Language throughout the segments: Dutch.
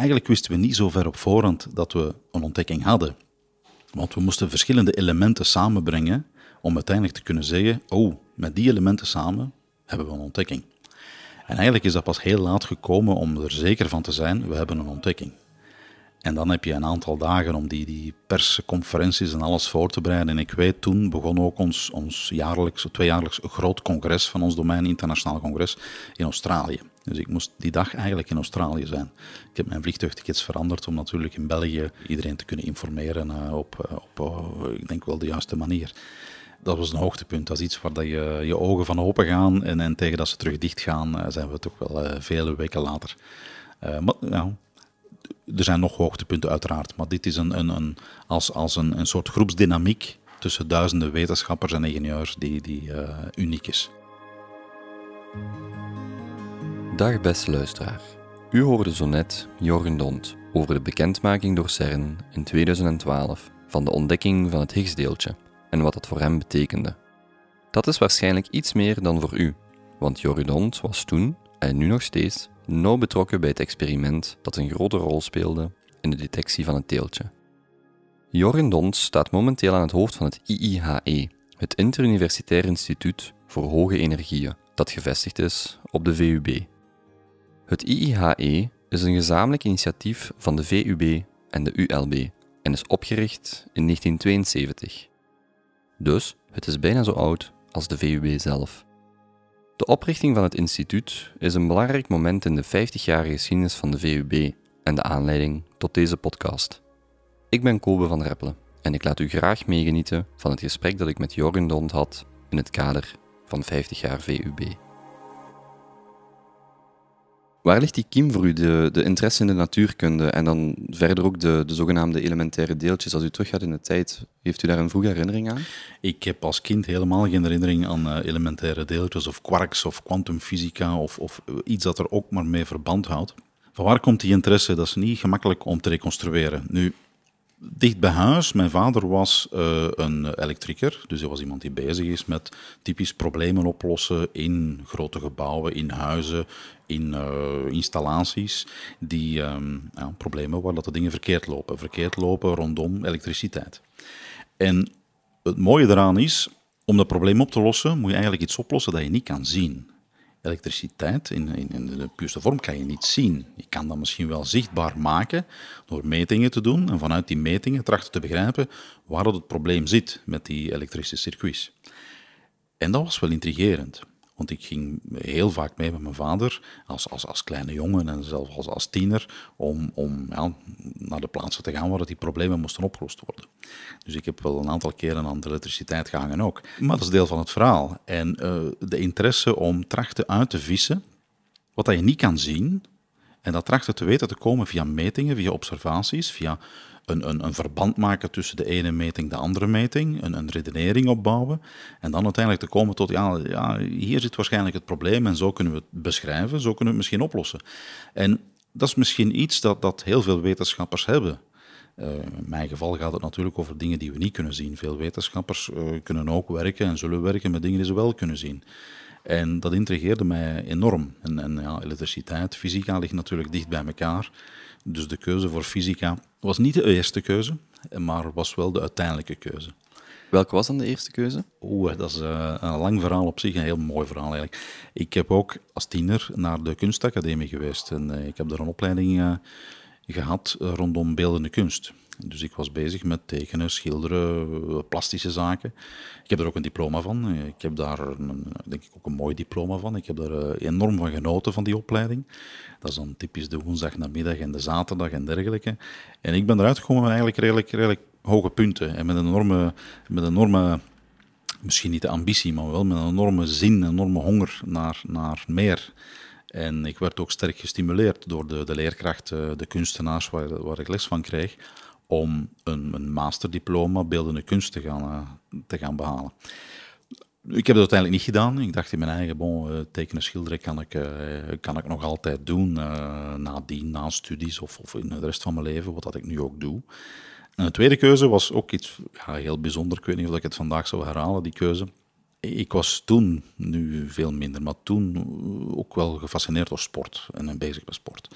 eigenlijk wisten we niet zo ver op voorhand dat we een ontdekking hadden. Want we moesten verschillende elementen samenbrengen om uiteindelijk te kunnen zeggen, oh, met die elementen samen hebben we een ontdekking. En eigenlijk is dat pas heel laat gekomen om er zeker van te zijn, we hebben een ontdekking. En dan heb je een aantal dagen om die, die persconferenties en alles voor te bereiden. En ik weet, toen begon ook ons, ons jaarlijks, tweejaarlijks groot congres van ons domein, internationaal congres, in Australië. Dus ik moest die dag eigenlijk in Australië zijn. Ik heb mijn vliegtuigtickets veranderd om natuurlijk in België iedereen te kunnen informeren uh, op, uh, op uh, ik denk wel de juiste manier. Dat was een hoogtepunt. Dat is iets waar dat je, je ogen van open gaan en, en tegen dat ze terug dicht gaan, zijn we toch wel vele weken later. maar, nou, er zijn nog hoogtepunten uiteraard, maar dit is een, een, een als, als een, een soort groepsdynamiek tussen duizenden wetenschappers en ingenieurs die, die uniek is. Dag beste luisteraar. U hoorde zo net Jorgen Dont over de bekendmaking door CERN in 2012 van de ontdekking van het Higgsdeeltje en wat dat voor hem betekende. Dat is waarschijnlijk iets meer dan voor u, want Jorgen Dont was toen, en nu nog steeds, nauw betrokken bij het experiment dat een grote rol speelde in de detectie van het deeltje. Jorgen Dont staat momenteel aan het hoofd van het IIHE, het Interuniversitair Instituut voor Hoge Energieën, dat gevestigd is op de VUB. Het IIHE is een gezamenlijk initiatief van de VUB en de ULB en is opgericht in 1972. Dus het is bijna zo oud als de VUB zelf. De oprichting van het instituut is een belangrijk moment in de 50-jarige geschiedenis van de VUB en de aanleiding tot deze podcast. Ik ben Kobe van Reppelen en ik laat u graag meegenieten van het gesprek dat ik met Jorgen Dond had in het kader van 50 jaar VUB. Waar ligt die kiem voor u, de, interesse in de natuurkunde en dan verder ook de, de zogenaamde elementaire deeltjes? Als u teruggaat in de tijd, heeft u daar een vroege herinnering aan? Ik heb als kind helemaal geen herinnering aan uh, elementaire deeltjes of quarks of kwantumfysica of, of iets dat er ook maar mee verband houdt. Van waar komt die interesse? Dat is niet gemakkelijk om te reconstrueren. Nu, dicht bij huis. Mijn vader was uh, een elektriker, dus hij was iemand die bezig is met typisch problemen oplossen in grote gebouwen, in huizen, in uh, installaties, die um, ja, problemen waar dat de dingen verkeerd lopen. Verkeerd lopen rondom elektriciteit. En het mooie daaraan is, om dat probleem op te lossen, moet je eigenlijk iets oplossen dat je niet kan zien elektriciteit in, in, in, de puurste vorm kan je niet zien. Je kan dat misschien wel zichtbaar maken door metingen te doen en vanuit die metingen trachten te begrijpen waar het probleem zit met die elektrische circuits. En dat was wel intrigerend. Want ik ging heel vaak mee met mijn vader, als, als, als kleine jongen en zelfs als, als tiener, om, om ja, naar de plaatsen te gaan waar die problemen moesten opgelost worden. Dus ik heb wel een aantal keren aan de elektriciteit gehangen ook. Maar dat is deel van het verhaal. En uh, de interesse om trachten uit te vissen, wat dat je niet kan zien, en dat trachten te weten te komen via metingen, via observaties, via een, een, een, verband maken tussen de ene meting en de andere meting, een, een, redenering opbouwen en dan uiteindelijk te komen tot, ja, ja, hier zit waarschijnlijk het probleem en zo kunnen we het beschrijven, zo kunnen we het misschien oplossen. En dat is misschien iets dat, dat heel veel wetenschappers hebben. Uh, in mijn geval gaat het natuurlijk over dingen die we niet kunnen zien. Veel wetenschappers uh, kunnen ook werken en zullen werken met dingen die ze wel kunnen zien. En dat intrigeerde mij enorm. En, en ja, elektriciteit, fysica ligt natuurlijk dicht bij elkaar. Dus de keuze voor fysica was niet de eerste keuze, maar was wel de uiteindelijke keuze. Welke was dan de eerste keuze? Oeh, dat is uh, een lang verhaal op zich, een heel mooi verhaal eigenlijk. Ik heb ook als tiener naar de kunstacademie geweest en uh, ik heb daar een opleiding uh, gehad rondom beeldende kunst. Dus ik was bezig met tekenen, schilderen, plastische zaken. Ik heb er ook een diploma van. Ik heb daar een, denk ik ook een mooi diploma van. Ik heb daar enorm van genoten van die opleiding. Dat is dan typisch de woensdag namiddag en de zaterdag en dergelijke. En ik ben eruit gekomen met eigenlijk redelijk, redelijk hoge punten. En met een enorme, met een enorme misschien niet de ambitie, maar wel met een enorme zin, een enorme honger naar, naar meer. En ik werd ook sterk gestimuleerd door de, de leerkrachten, de kunstenaars waar, waar ik les van kreeg, om een, een masterdiploma beeldende kunst te gaan, uh, te gaan behalen. Ik heb dat uiteindelijk niet gedaan. Ik dacht in mijn eigen, bon, uh, tekenen, schilderen kan ik, uh, kan ik nog altijd doen nadien, na studies of, of in de rest van mijn leven, wat dat ik nu ook doe. En de tweede keuze was ook iets ja, heel bijzonder. Ik weet niet of ik het vandaag zou herhalen, die keuze. Ik was toen, nu veel minder, maar toen ook wel gefascineerd door sport en bezig met sport.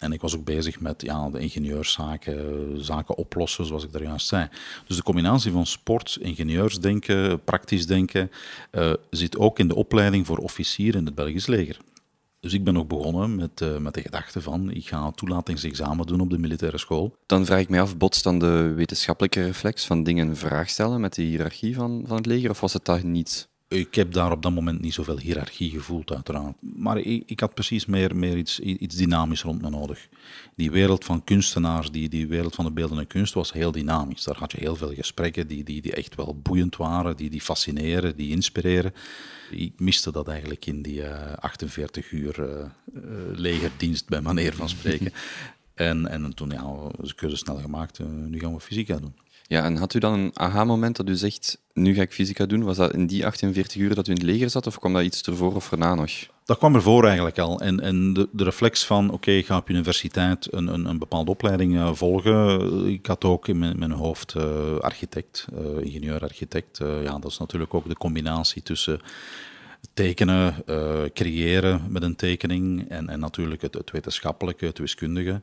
En ik was ook bezig met ja, de ingenieurszaken, zaken oplossen, zoals ik daar juist zei. Dus de combinatie van sport, ingenieursdenken, praktisch denken, uh, zit ook in de opleiding voor officier in het Belgisch leger. Dus ik ben ook begonnen met, uh, met de gedachte van, ik ga toelatingsexamen doen op de militaire school. Dan vraag ik mij af, botst dan de wetenschappelijke reflex van dingen vraag stellen met de hiërarchie van, van het leger, of was het dat niet? Ik heb daar op dat moment niet zoveel hiërarchie gevoeld, uiteraard. Maar ik, ik had precies meer, meer iets, iets dynamisch rond me nodig. Die wereld van kunstenaars, die, die wereld van de beeldende kunst, was heel dynamisch. Daar had je heel veel gesprekken die, die, die echt wel boeiend waren, die, die fascineren, die inspireren. Ik miste dat eigenlijk in die uh, 48 uur uh, legerdienst, bij manier van spreken. en, en toen, ja, de keuze snel gemaakt, nu gaan we fysica doen. Ja, en had u dan een aha-moment dat u zegt, nu ga ik fysica doen? Was dat in die 48 uur dat u in het leger zat, of kwam dat iets ervoor of erna nog? Dat kwam ervoor eigenlijk al. En, en de, de reflex van, oké, ik ga op universiteit een, een, een bepaalde opleiding uh, volgen. Ik had ook in mijn, mijn hoofd uh, architect, uh, ingenieur-architect. ja, dat is natuurlijk ook de combinatie tussen tekenen, creëren met een tekening en, en natuurlijk het, het wetenschappelijke, het wiskundige.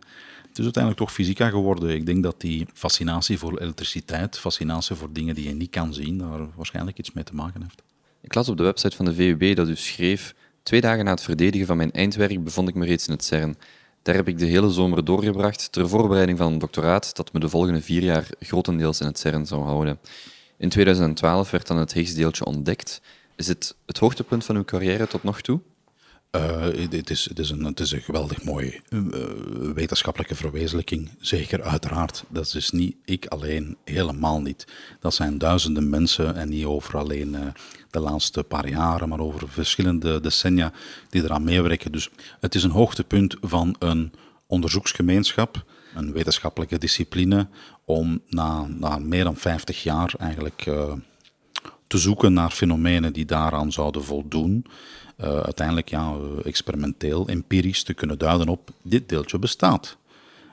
Het is uiteindelijk toch fysica geworden. Ik denk dat die fascinatie voor elektriciteit, fascinatie voor dingen die je niet kan zien, daar waarschijnlijk iets mee te maken heeft. Ik las op de website van de VUB dat u schreef: Twee dagen na het verdedigen van mijn eindwerk bevond ik me reeds in het CERN. Daar heb ik de hele zomer doorgebracht ter voorbereiding van een doctoraat dat me de volgende vier jaar grotendeels in het CERN zou houden. In 2012 werd dan het Higgsdeeltje ontdekt. Is het het hoogtepunt van uw carrière tot nog toe? Uh, het, is, is een, is een geweldig mooie uh, wetenschappelijke verwezenlijking. Zeker, uiteraard. Dat is niet ik alleen, helemaal niet. Dat zijn duizenden mensen en niet over alleen uh, de laatste paar jaren, maar over verschillende decennia die eraan meewerken. Dus het is een hoogtepunt van een onderzoeksgemeenschap, een wetenschappelijke discipline, om na, na meer dan 50 jaar eigenlijk te zoeken naar fenomenen die daaraan zouden voldoen uh, uiteindelijk ja, experimenteel, empirisch te kunnen duiden op dit deeltje bestaat.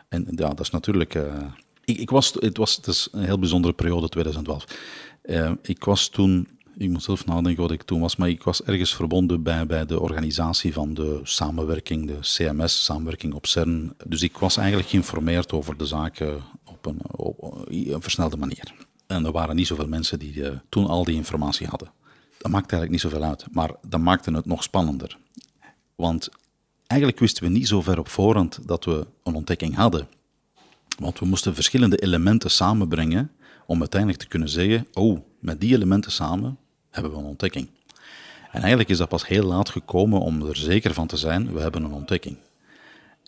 En ja, dat is natuurlijk. Uh, ik, ik, was, het, was, het is een heel bijzondere periode, 2012. Uh, eh, ik was toen, ik moet zelf nadenken wat ik toen was, maar ik was ergens verbonden bij, bij de organisatie van de samenwerking, de CMS, samenwerking op CERN. Dus ik was eigenlijk geïnformeerd over de zaken op een, op een versnelde manier. En er waren niet zoveel mensen die toen al die informatie hadden dat maakt eigenlijk niet zoveel uit. Maar dat maakte het nog spannender. Want eigenlijk wisten we niet zo ver op voorhand dat we een ontdekking hadden. Want we moesten verschillende elementen samenbrengen om uiteindelijk te kunnen zeggen: Oh, met die elementen samen hebben we een ontdekking. En eigenlijk is dat pas heel laat gekomen om er zeker van te zijn: we hebben een ontdekking.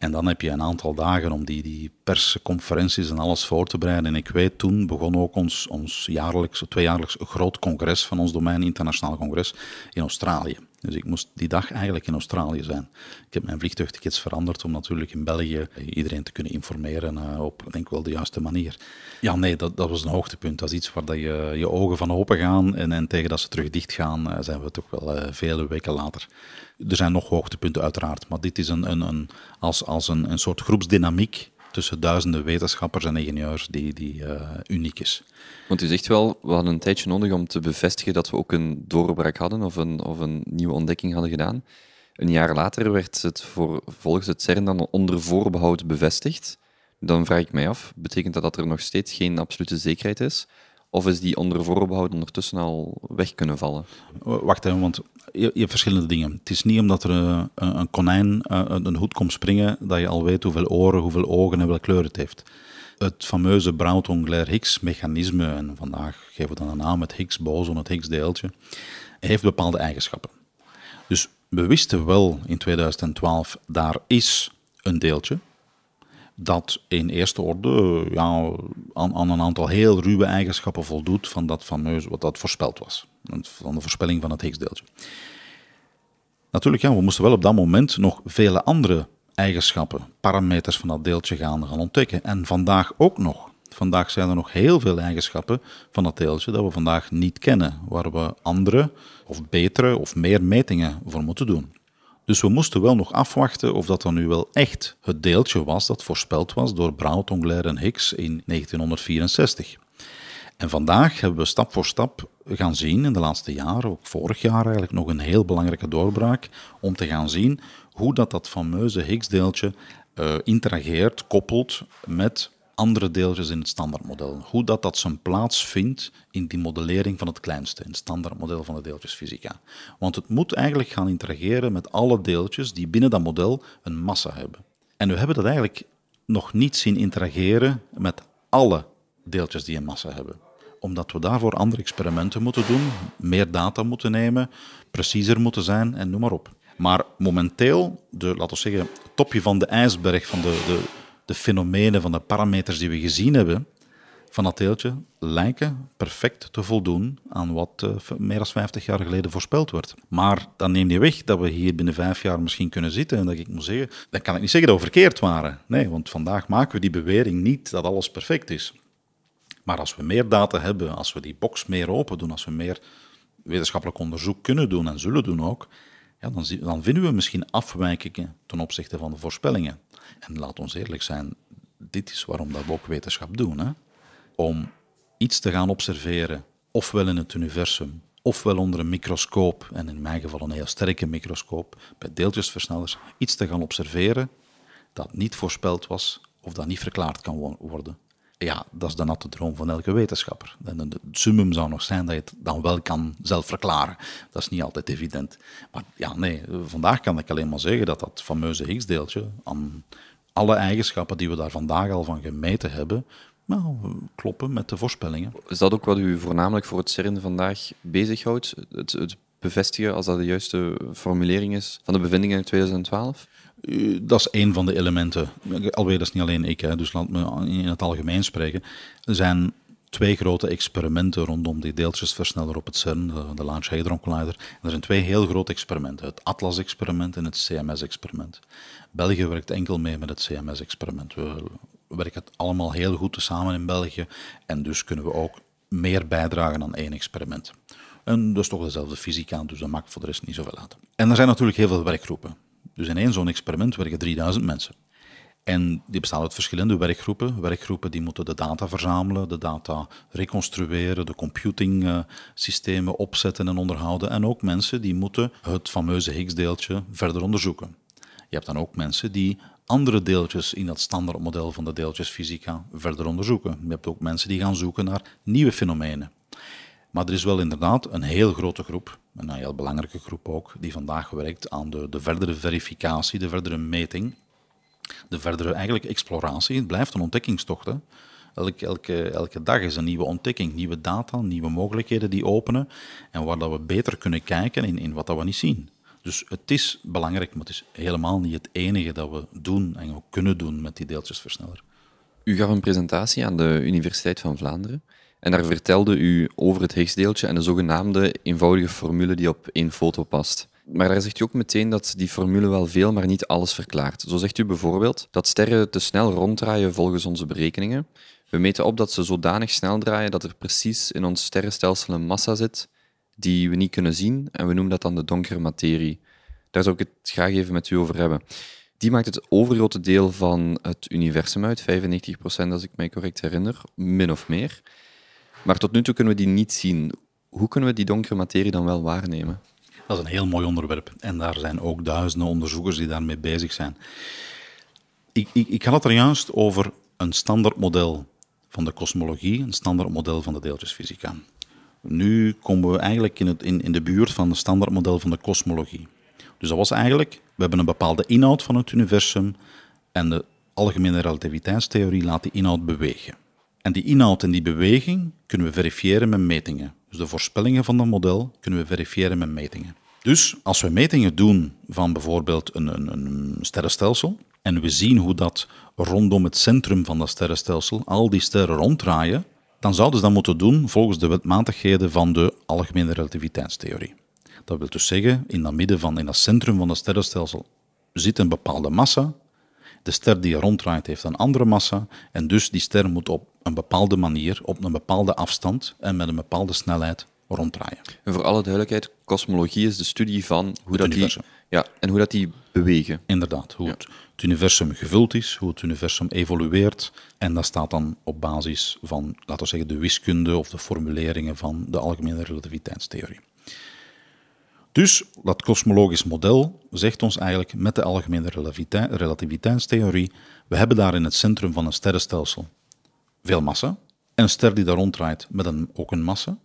En dan heb je een aantal dagen om die, die persconferenties en alles voor te bereiden. En ik weet, toen begon ook ons, ons jaarlijks, tweejaarlijks groot congres van ons domein, internationaal congres, in Australië. Dus ik moest die dag eigenlijk in Australië zijn. Ik heb mijn vliegtuigtickets veranderd om natuurlijk in België iedereen te kunnen informeren uh, op, denk wel, de juiste manier. Ja, nee, dat, dat was een hoogtepunt. Dat is iets waar dat je, je ogen van open gaan en, en tegen dat ze terug dicht gaan, uh, zijn we toch wel uh, vele weken later. Er zijn nog hoogtepunten uiteraard, maar dit is een, een, een als, als een, een soort groepsdynamiek tussen duizenden wetenschappers en ingenieurs die, die uniek is. Want u zegt wel, we hadden een tijdje nodig om te bevestigen dat we ook een doorbraak hadden of een, of een nieuwe ontdekking hadden gedaan. Een jaar later werd het voor, volgens het CERN dan onder voorbehoud bevestigd. Dan vraag ik mij af, betekent dat dat er nog steeds geen absolute zekerheid is? Of is die onder voorbehoud ondertussen al weg kunnen vallen? Wacht even, want je, hebt verschillende dingen. Het is niet omdat er een, een konijn een hoed komt springen dat je al weet hoeveel oren, hoeveel ogen en welke kleur het heeft. Het fameuze Brown-Glair-Higgs-mechanisme, en vandaag geven we dan een naam, het Higgs-boson, het Higgs-deeltje, heeft bepaalde eigenschappen. Dus we wisten wel in 2012, daar is een deeltje, dat in eerste orde ja, aan, aan, een aantal heel ruwe eigenschappen voldoet van dat fameuze, wat dat voorspeld was. Van de voorspelling van het Higgsdeeltje. Natuurlijk, ja, we moesten wel op dat moment nog vele andere eigenschappen, parameters van dat deeltje gaan, gaan ontdekken. En vandaag ook nog. Vandaag zijn er nog heel veel eigenschappen van dat deeltje dat we vandaag niet kennen, waar we andere of betere of meer metingen voor moeten doen. Dus we moesten wel nog afwachten of dat dan nu wel echt het deeltje was dat voorspeld was door Brown, Onglair en Higgs in 1964. En vandaag hebben we stap voor stap gaan zien in de laatste jaren, ook vorig jaar eigenlijk nog een heel belangrijke doorbraak, om te gaan zien hoe dat, dat fameuze Higgs-deeltje uh, interageert, koppelt met andere deeltjes in het standaardmodel. Hoe dat, dat zijn plaats vindt in die modellering van het kleinste, in het standaardmodel van de deeltjesfysica. Want het moet eigenlijk gaan interageren met alle deeltjes die binnen dat model een massa hebben. En we hebben dat eigenlijk nog niet zien interageren met alle deeltjes die een massa hebben. Omdat we daarvoor andere experimenten moeten doen, meer data moeten nemen, preciezer moeten zijn en noem maar op. Maar momenteel, de, laten we zeggen, topje van de ijsberg van de, de, de fenomenen, van de parameters die we gezien hebben van dat deeltje, lijken perfect te voldoen aan wat uh, meer dan 50 jaar geleden voorspeld werd. Maar dan neemt niet weg dat we hier binnen vijf jaar misschien kunnen zitten en dat ik moet zeggen, dan kan ik niet zeggen dat we verkeerd waren. Nee, want vandaag maken we die bewering niet dat alles perfect is. Maar als we meer data hebben, als we die box meer open doen, als we meer wetenschappelijk onderzoek kunnen doen en zullen doen ook, ja, dan, vinden we misschien afwijkingen ten opzichte van de voorspellingen. En laat ons eerlijk zijn, dit is waarom dat we ook wetenschap doen. Hè? Om iets te gaan observeren, ofwel in het universum, ofwel onder een microscoop, en in mijn geval een heel sterke microscoop, bij deeltjesversnellers, iets te gaan observeren dat niet voorspeld was of dat niet verklaard kan worden ja, dat is de natte droom van elke wetenschapper. Het summum zou nog zijn dat je het dan wel kan zelf verklaren. Dat is niet altijd evident. Maar ja, nee, vandaag kan ik alleen maar zeggen dat dat fameuze Higgs-deeltje aan alle eigenschappen die we daar vandaag al van gemeten hebben, nou, kloppen met de voorspellingen. Is dat ook wat u voornamelijk voor het CERN vandaag bezighoudt? Het, het bevestigen, als dat de juiste formulering is, van de bevindingen in 2012? Eh, dat is een van de elementen. Alweer, dat is niet alleen ik, dus laat me in het algemeen spreken. Er zijn twee grote experimenten rondom die deeltjesversneller op het CERN, de, de Large Hadron Collider. er zijn twee heel grote experimenten, het Atlas-experiment en het CMS-experiment. België werkt enkel mee met het CMS-experiment. We werken het allemaal heel goed samen in België en dus kunnen we ook meer bijdragen aan één experiment. En dat is toch dezelfde fysica, dus dat maakt voor de rest niet zoveel uit. En er zijn natuurlijk heel veel werkgroepen. Dus in één zo'n experiment werken 3000 mensen. En die bestaan uit verschillende werkgroepen. Werkgroepen die moeten de data verzamelen, de data reconstrueren, de computingsystemen opzetten en onderhouden. En ook mensen die moeten het fameuze Higgs-deeltje verder onderzoeken. Je hebt dan ook mensen die andere deeltjes in dat standaardmodel van de deeltjesfysica verder onderzoeken. Je hebt ook mensen die gaan zoeken naar nieuwe fenomenen. Maar er is wel inderdaad een heel grote groep, een heel belangrijke groep ook, die vandaag werkt aan de, de verdere verificatie, de verdere meting, de verdere eigenlijk exploratie. Het blijft een ontdekkingstocht. Hè. Elke, elke, elke dag is een nieuwe ontdekking, nieuwe data, nieuwe mogelijkheden die openen en waar we beter kunnen kijken in, in wat dat we niet zien. Dus het is belangrijk, maar het is helemaal niet het enige dat we doen en ook kunnen doen met die deeltjesversneller. U gaf een presentatie aan de Universiteit van Vlaanderen. En daar vertelde u over het Higgsdeeltje en de zogenaamde eenvoudige formule die op één foto past. Maar daar zegt u ook meteen dat die formule wel veel, maar niet alles verklaart. Zo zegt u bijvoorbeeld dat sterren te snel ronddraaien volgens onze berekeningen. We meten op dat ze zodanig snel draaien dat er precies in ons sterrenstelsel een massa zit die we niet kunnen zien en we noemen dat dan de donkere materie. Daar zou ik het graag even met u over hebben. Die maakt het overgrote deel van het universum uit, 95% als ik mij correct herinner, min of meer. Maar tot nu toe kunnen we die niet zien. Hoe kunnen we die donkere materie dan wel waarnemen? Dat is een heel mooi onderwerp. En daar zijn ook duizenden onderzoekers die daarmee bezig zijn. Ik, ik, ik had het er juist over een standaardmodel van de kosmologie, een standaardmodel van de deeltjesfysica. Nu komen we eigenlijk in, het, in, in de buurt van het standaardmodel van de kosmologie. Dus dat was eigenlijk, we hebben een bepaalde inhoud van het universum en de algemene relativiteitstheorie laat die inhoud bewegen. En die inhoud en die beweging kunnen we verifiëren met metingen. Dus de voorspellingen van dat model kunnen we verifiëren met metingen. Dus als we metingen doen van bijvoorbeeld een, een, een sterrenstelsel en we zien hoe dat rondom het centrum van dat sterrenstelsel al die sterren ronddraaien, dan zouden ze dat moeten doen volgens de wetmatigheden van de algemene relativiteitstheorie. Dat wil dus zeggen, in dat midden van, in dat centrum van het sterrenstelsel zit een bepaalde massa de ster die ronddraait heeft een andere massa en dus die ster moet op een bepaalde manier, op een bepaalde afstand en met een bepaalde snelheid ronddraaien. En voor alle duidelijkheid, kosmologie is de studie van hoe dat die, ja, en hoe dat die bewegen. Inderdaad, hoe het, het, universum gevuld is, hoe het universum evolueert. En dat staat dan op basis van, laten we zeggen, de wiskunde of de formuleringen van de algemene relativiteitstheorie. Dus dat kosmologisch model zegt ons eigenlijk met de algemene relativiteitstheorie, we hebben daar in het centrum van een sterrenstelsel veel massa en een ster die daar ronddraait met een, ook een massa.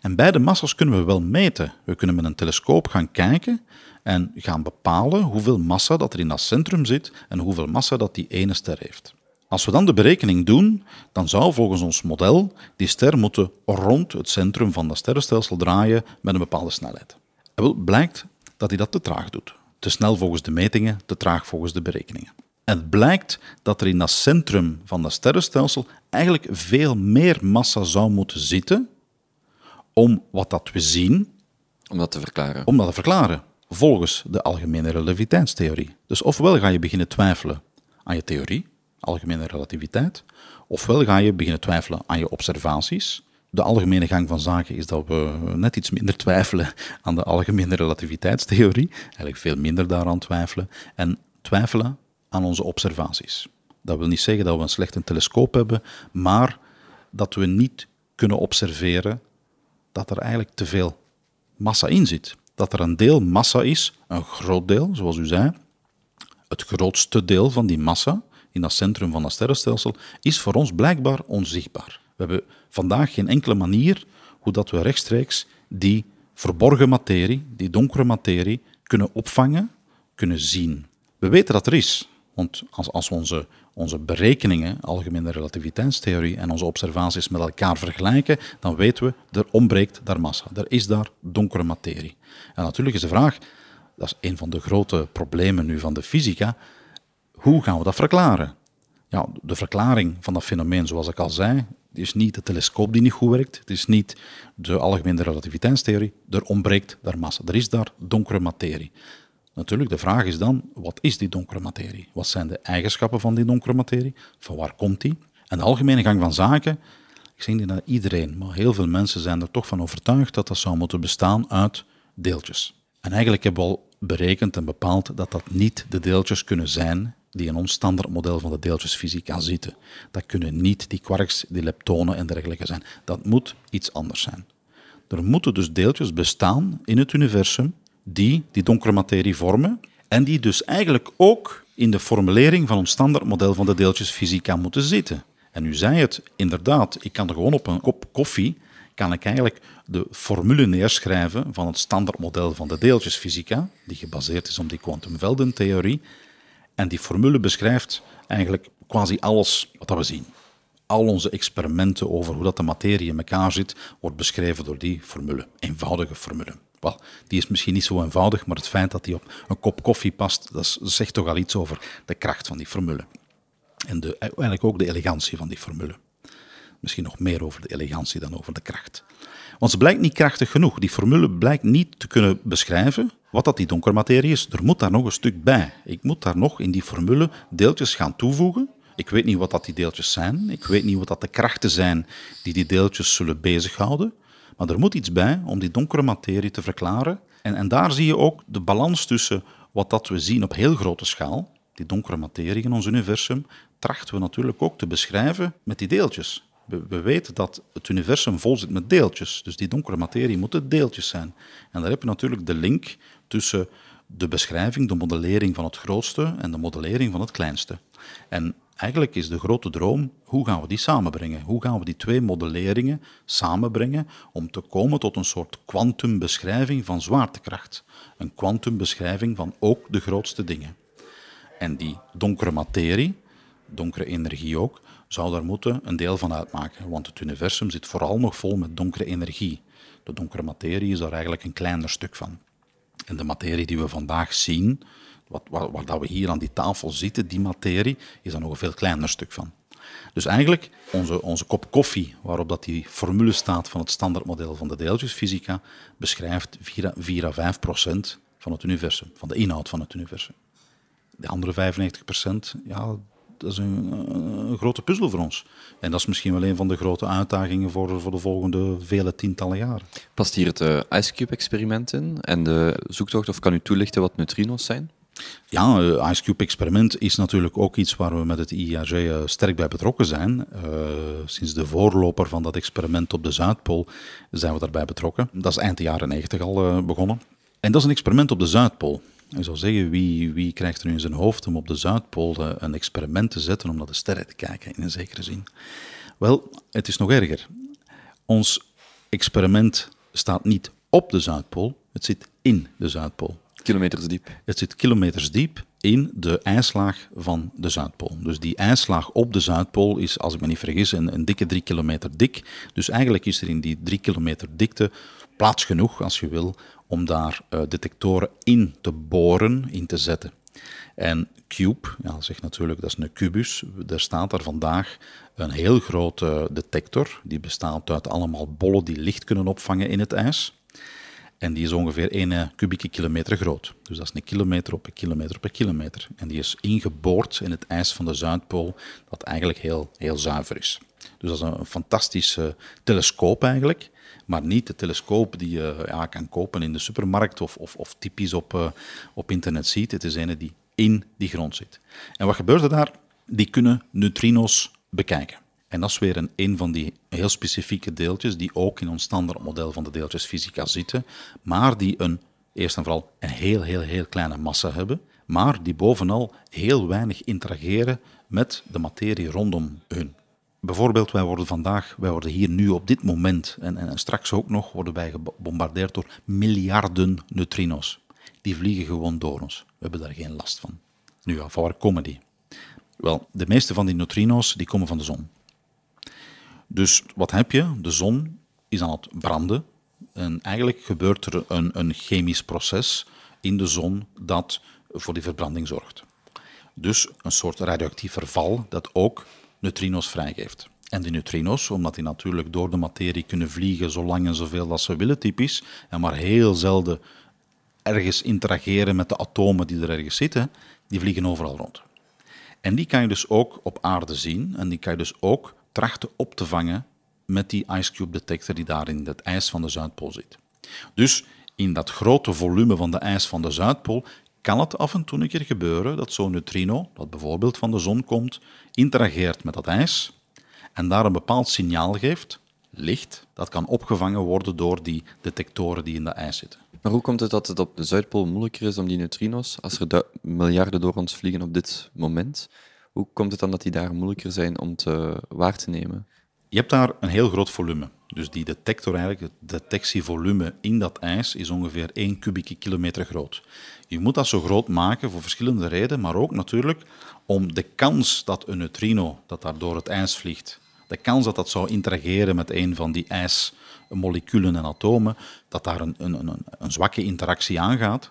En beide massa's kunnen we wel meten. We kunnen met een telescoop gaan kijken en gaan bepalen hoeveel massa dat er in dat centrum zit en hoeveel massa dat die ene ster heeft. Als we dan de berekening doen, dan zou volgens ons model die ster moeten rond het centrum van dat sterrenstelsel draaien met een bepaalde snelheid. Wel blijkt dat hij dat te traag doet. Te snel volgens de metingen, te traag volgens de berekeningen. En het blijkt dat er in dat centrum van dat sterrenstelsel eigenlijk veel meer massa zou moeten zitten om wat dat we zien... Om dat te verklaren. Om dat te verklaren, volgens de algemene relativiteitstheorie. Dus ofwel ga je beginnen twijfelen aan je theorie, algemene relativiteit, ofwel ga je beginnen twijfelen aan je observaties. De algemene gang van zaken is dat we net iets minder twijfelen aan de algemene relativiteitstheorie, eigenlijk veel minder daaraan twijfelen, en twijfelen aan onze observaties. Dat wil niet zeggen dat we een slechte telescoop hebben, maar dat we niet kunnen observeren dat er eigenlijk te veel massa in zit. Dat er een deel massa is, een groot deel, zoals u zei. Het grootste deel van die massa in dat centrum van dat sterrenstelsel is voor ons blijkbaar onzichtbaar. We hebben vandaag geen enkele manier hoe dat we rechtstreeks die verborgen materie, die donkere materie, kunnen opvangen, kunnen zien. We weten dat er is, want als, als onze, onze berekeningen, algemene relativiteitstheorie en onze observaties met elkaar vergelijken, dan weten we, er ontbreekt daar massa. Er is daar donkere materie. En natuurlijk is de vraag, dat is een van de grote problemen nu van de fysica, hoe gaan we dat verklaren? Ja, de verklaring van dat fenomeen, zoals ik al zei, is niet de telescoop die niet goed werkt, het is niet de algemene relativiteitstheorie, er ontbreekt daar massa. Er is daar donkere materie. Natuurlijk, de vraag is dan, wat is die donkere materie? Wat zijn de eigenschappen van die donkere materie? Van waar komt die? En de algemene gang van zaken, ik zeg niet dat iedereen, maar heel veel mensen zijn er toch van overtuigd dat dat zou moeten bestaan uit deeltjes. En eigenlijk hebben we al berekend en bepaald dat dat niet de deeltjes kunnen zijn die in ons standaardmodel van de deeltjesfysica zitten. Dat kunnen niet die quarks, die leptonen en dergelijke zijn. Dat moet iets anders zijn. Er moeten dus deeltjes bestaan in het universum die die donkere materie vormen en die dus eigenlijk ook in de formulering van ons standaardmodel van de deeltjesfysica moeten zitten. En u zei het, inderdaad, ik kan er gewoon op een kop koffie kan ik eigenlijk de formule neerschrijven van het standaardmodel van de deeltjesfysica, die gebaseerd is op die kwantumveldentheorie. En die formule beschrijft eigenlijk quasi alles wat we zien. Al onze experimenten over hoe dat de materie in elkaar zit, wordt beschreven door die formule. Eenvoudige formule. Wel, die is misschien niet zo eenvoudig, maar het feit dat die op een kop koffie past, dat zegt toch al iets over de kracht van die formule. En de, eigenlijk ook de elegantie van die formule. Misschien nog meer over de elegantie dan over de kracht. Want ze blijkt niet krachtig genoeg. Die formule blijkt niet te kunnen beschrijven wat dat die donkere materie is. Er moet daar nog een stuk bij. Ik moet daar nog in die formule deeltjes gaan toevoegen. Ik weet niet wat dat die deeltjes zijn. Ik weet niet wat dat de krachten zijn die die deeltjes zullen bezighouden. Maar er moet iets bij om die donkere materie te verklaren. En, en daar zie je ook de balans tussen wat dat we zien op heel grote schaal, die donkere materie in ons universum, trachten we natuurlijk ook te beschrijven met die deeltjes. We, weten dat het universum vol zit met deeltjes, dus die donkere materie moeten deeltjes zijn. En daar heb je natuurlijk de link tussen de beschrijving, de modellering van het grootste en de modellering van het kleinste. En eigenlijk is de grote droom, hoe gaan we die samenbrengen? Hoe gaan we die twee modelleringen samenbrengen om te komen tot een soort kwantumbeschrijving van zwaartekracht? Een kwantumbeschrijving van ook de grootste dingen. En die donkere materie, donkere energie ook, zou daar moeten een deel van uitmaken, want het universum zit vooral nog vol met donkere energie. De donkere materie is daar eigenlijk een kleiner stuk van. En de materie die we vandaag zien, wat, waar, dat we hier aan die tafel zitten, die materie, is daar nog een veel kleiner stuk van. Dus eigenlijk, onze, onze kop koffie, waarop dat die formule staat van het standaardmodel van de deeltjesfysica, beschrijft 4, 4 à 5 procent van het universum, van de inhoud van het universum. De andere 95 procent, ja, dat is een, een, grote puzzel voor ons. En dat is misschien wel een van de grote uitdagingen voor, voor de volgende vele tientallen jaren. Past hier het uh, IceCube-experiment in en de zoektocht, of kan u toelichten wat neutrino's zijn? Ja, het uh, IceCube-experiment is natuurlijk ook iets waar we met het IAG sterk bij betrokken zijn. Uh, sinds de voorloper van dat experiment op de Zuidpool zijn we daarbij betrokken. Dat is eind de jaren 90 al uh, begonnen. En dat is een experiment op de Zuidpool. Ik zou zeggen, wie, wie krijgt er nu in zijn hoofd om op de Zuidpool eh, een experiment te zetten om naar de sterren te kijken, in een zekere zin? Wel, het is nog erger. Ons experiment staat niet op de Zuidpool, het zit in de Zuidpool. Kilometers diep. Het zit kilometers diep in de ijslaag van de Zuidpool. Dus die ijslaag op de Zuidpool is, als ik me niet vergis, een, een dikke drie kilometer dik. Dus eigenlijk is er in die drie kilometer dikte plaats genoeg, als je wil, om daar uh, detectoren in te boren, in te zetten. En Cube, ja, zegt natuurlijk dat is een kubus. Er staat daar vandaag een heel grote detector. Die bestaat uit allemaal bollen die licht kunnen opvangen in het ijs. En die is ongeveer 1 kubieke kilometer groot. Dus dat is een kilometer op een kilometer op een kilometer. En die is ingeboord in het ijs van de Zuidpool, dat eigenlijk heel, heel zuiver is. Dus dat is een, fantastische telescoop eigenlijk. Maar niet de telescoop die je kan kopen in de supermarkt of, of, of typisch op, uh, op internet ziet. Het is een die in die grond zit. En wat gebeurt er daar? Die kunnen neutrino's bekijken. En dat is weer een, een van die heel specifieke deeltjes die ook in ons standaard model van de deeltjesfysica zitten, maar die een, eerst en vooral een heel, heel, heel kleine massa hebben, maar die bovenal heel weinig interageren met de materie rondom hun. Bijvoorbeeld, wij worden vandaag, wij worden hier nu op dit moment en, en straks ook nog, worden wij gebombardeerd door miljarden neutrino's. Die vliegen gewoon door ons. We hebben daar geen last van. Nu van waar komen die? Wel, de meeste van die neutrino's die komen van de zon. Dus wat heb je? De zon is aan het branden. En eigenlijk gebeurt er een, een chemisch proces in de zon dat voor die verbranding zorgt. Dus een soort radioactief verval dat ook neutrino's vrijgeeft. En die neutrino's, omdat die natuurlijk door de materie kunnen vliegen zo lang en zoveel als ze willen, typisch, en maar heel zelden ergens interageren met de atomen die er ergens zitten, die vliegen overal rond. En die kan je dus ook op aarde zien en die kan je dus ook trachten op te vangen met die Ice Cube detector die daar in het ijs van de Zuidpool zit. Dus in dat grote volume van de ijs van de Zuidpool kan het af en toe een keer gebeuren dat zo'n neutrino, dat bijvoorbeeld van de zon komt, interageert met dat ijs en daar een bepaald signaal geeft, licht, dat kan opgevangen worden door die detectoren die in de ijs zitten. Maar hoe komt het dat het op de Zuidpool moeilijker is om die neutrino's, als er miljarden door ons vliegen op dit moment, hoe komt het dan dat die daar moeilijker zijn om te waar te nemen? Je hebt daar een heel groot volume. Dus die detector, eigenlijk, het detectievolume in dat ijs, is ongeveer 1 kubieke kilometer groot. Je moet dat zo groot maken voor verschillende redenen, maar ook natuurlijk om de kans dat een neutrino dat daar door het ijs vliegt, de kans dat dat zou interageren met een van die ijsmoleculen en atomen, dat daar een, een, een, een zwakke interactie aangaat,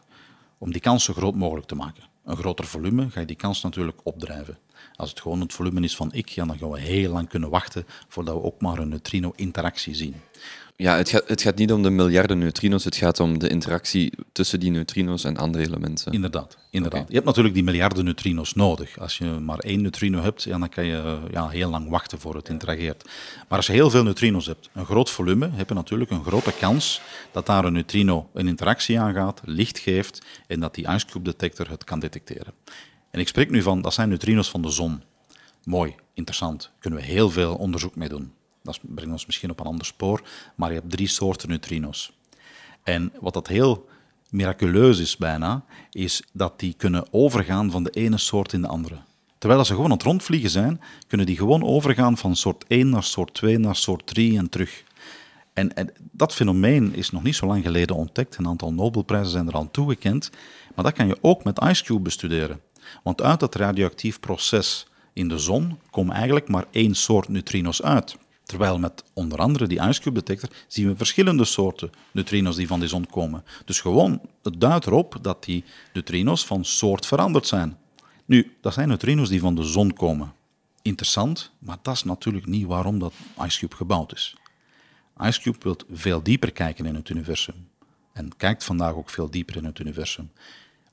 om die kans zo groot mogelijk te maken. Een groter volume ga je die kans natuurlijk opdrijven. Als het gewoon het volume is van ik, dan gaan we heel lang kunnen wachten voordat we ook maar een neutrino-interactie zien. Ja, het gaat, het gaat niet om de miljarden neutrino's, het gaat om de interactie tussen die neutrino's en andere elementen. Inderdaad, inderdaad. Je hebt natuurlijk die miljarden neutrino's nodig. Als je maar één neutrino hebt, ja, dan kan je ja, heel lang wachten voor het interageert. Maar als je heel veel neutrino's hebt, een groot volume, heb je natuurlijk een grote kans dat daar een neutrino een interactie aangaat, licht geeft en dat die ice cube detector het kan detecteren. En ik spreek nu van, dat zijn neutrino's van de zon. Mooi, interessant. Kunnen we heel veel onderzoek mee doen. Dat brengt ons misschien op een ander spoor, maar je hebt drie soorten neutrino's. En wat dat heel miraculeus is bijna, is dat die kunnen overgaan van de ene soort in de andere. Terwijl ze gewoon aan het rondvliegen zijn, kunnen die gewoon overgaan van soort 1 naar soort 2 naar soort 3 en terug. En, dat fenomeen is nog niet zo lang geleden ontdekt. Een aantal Nobelprijzen zijn er aan toegekend. Maar dat kan je ook met IceCube bestuderen. Want uit dat radioactief proces in de zon komen eigenlijk maar één soort neutrino's uit. Terwijl met onder andere die IceCube detector zien we verschillende soorten neutrino's die van de zon komen. Dus gewoon, het duidt erop dat die neutrino's van soort veranderd zijn. Nu, dat zijn neutrino's die van de zon komen. Interessant, maar dat is natuurlijk niet waarom dat IceCube gebouwd is. IceCube wil veel dieper kijken in het universum. En kijkt vandaag ook veel dieper in het universum.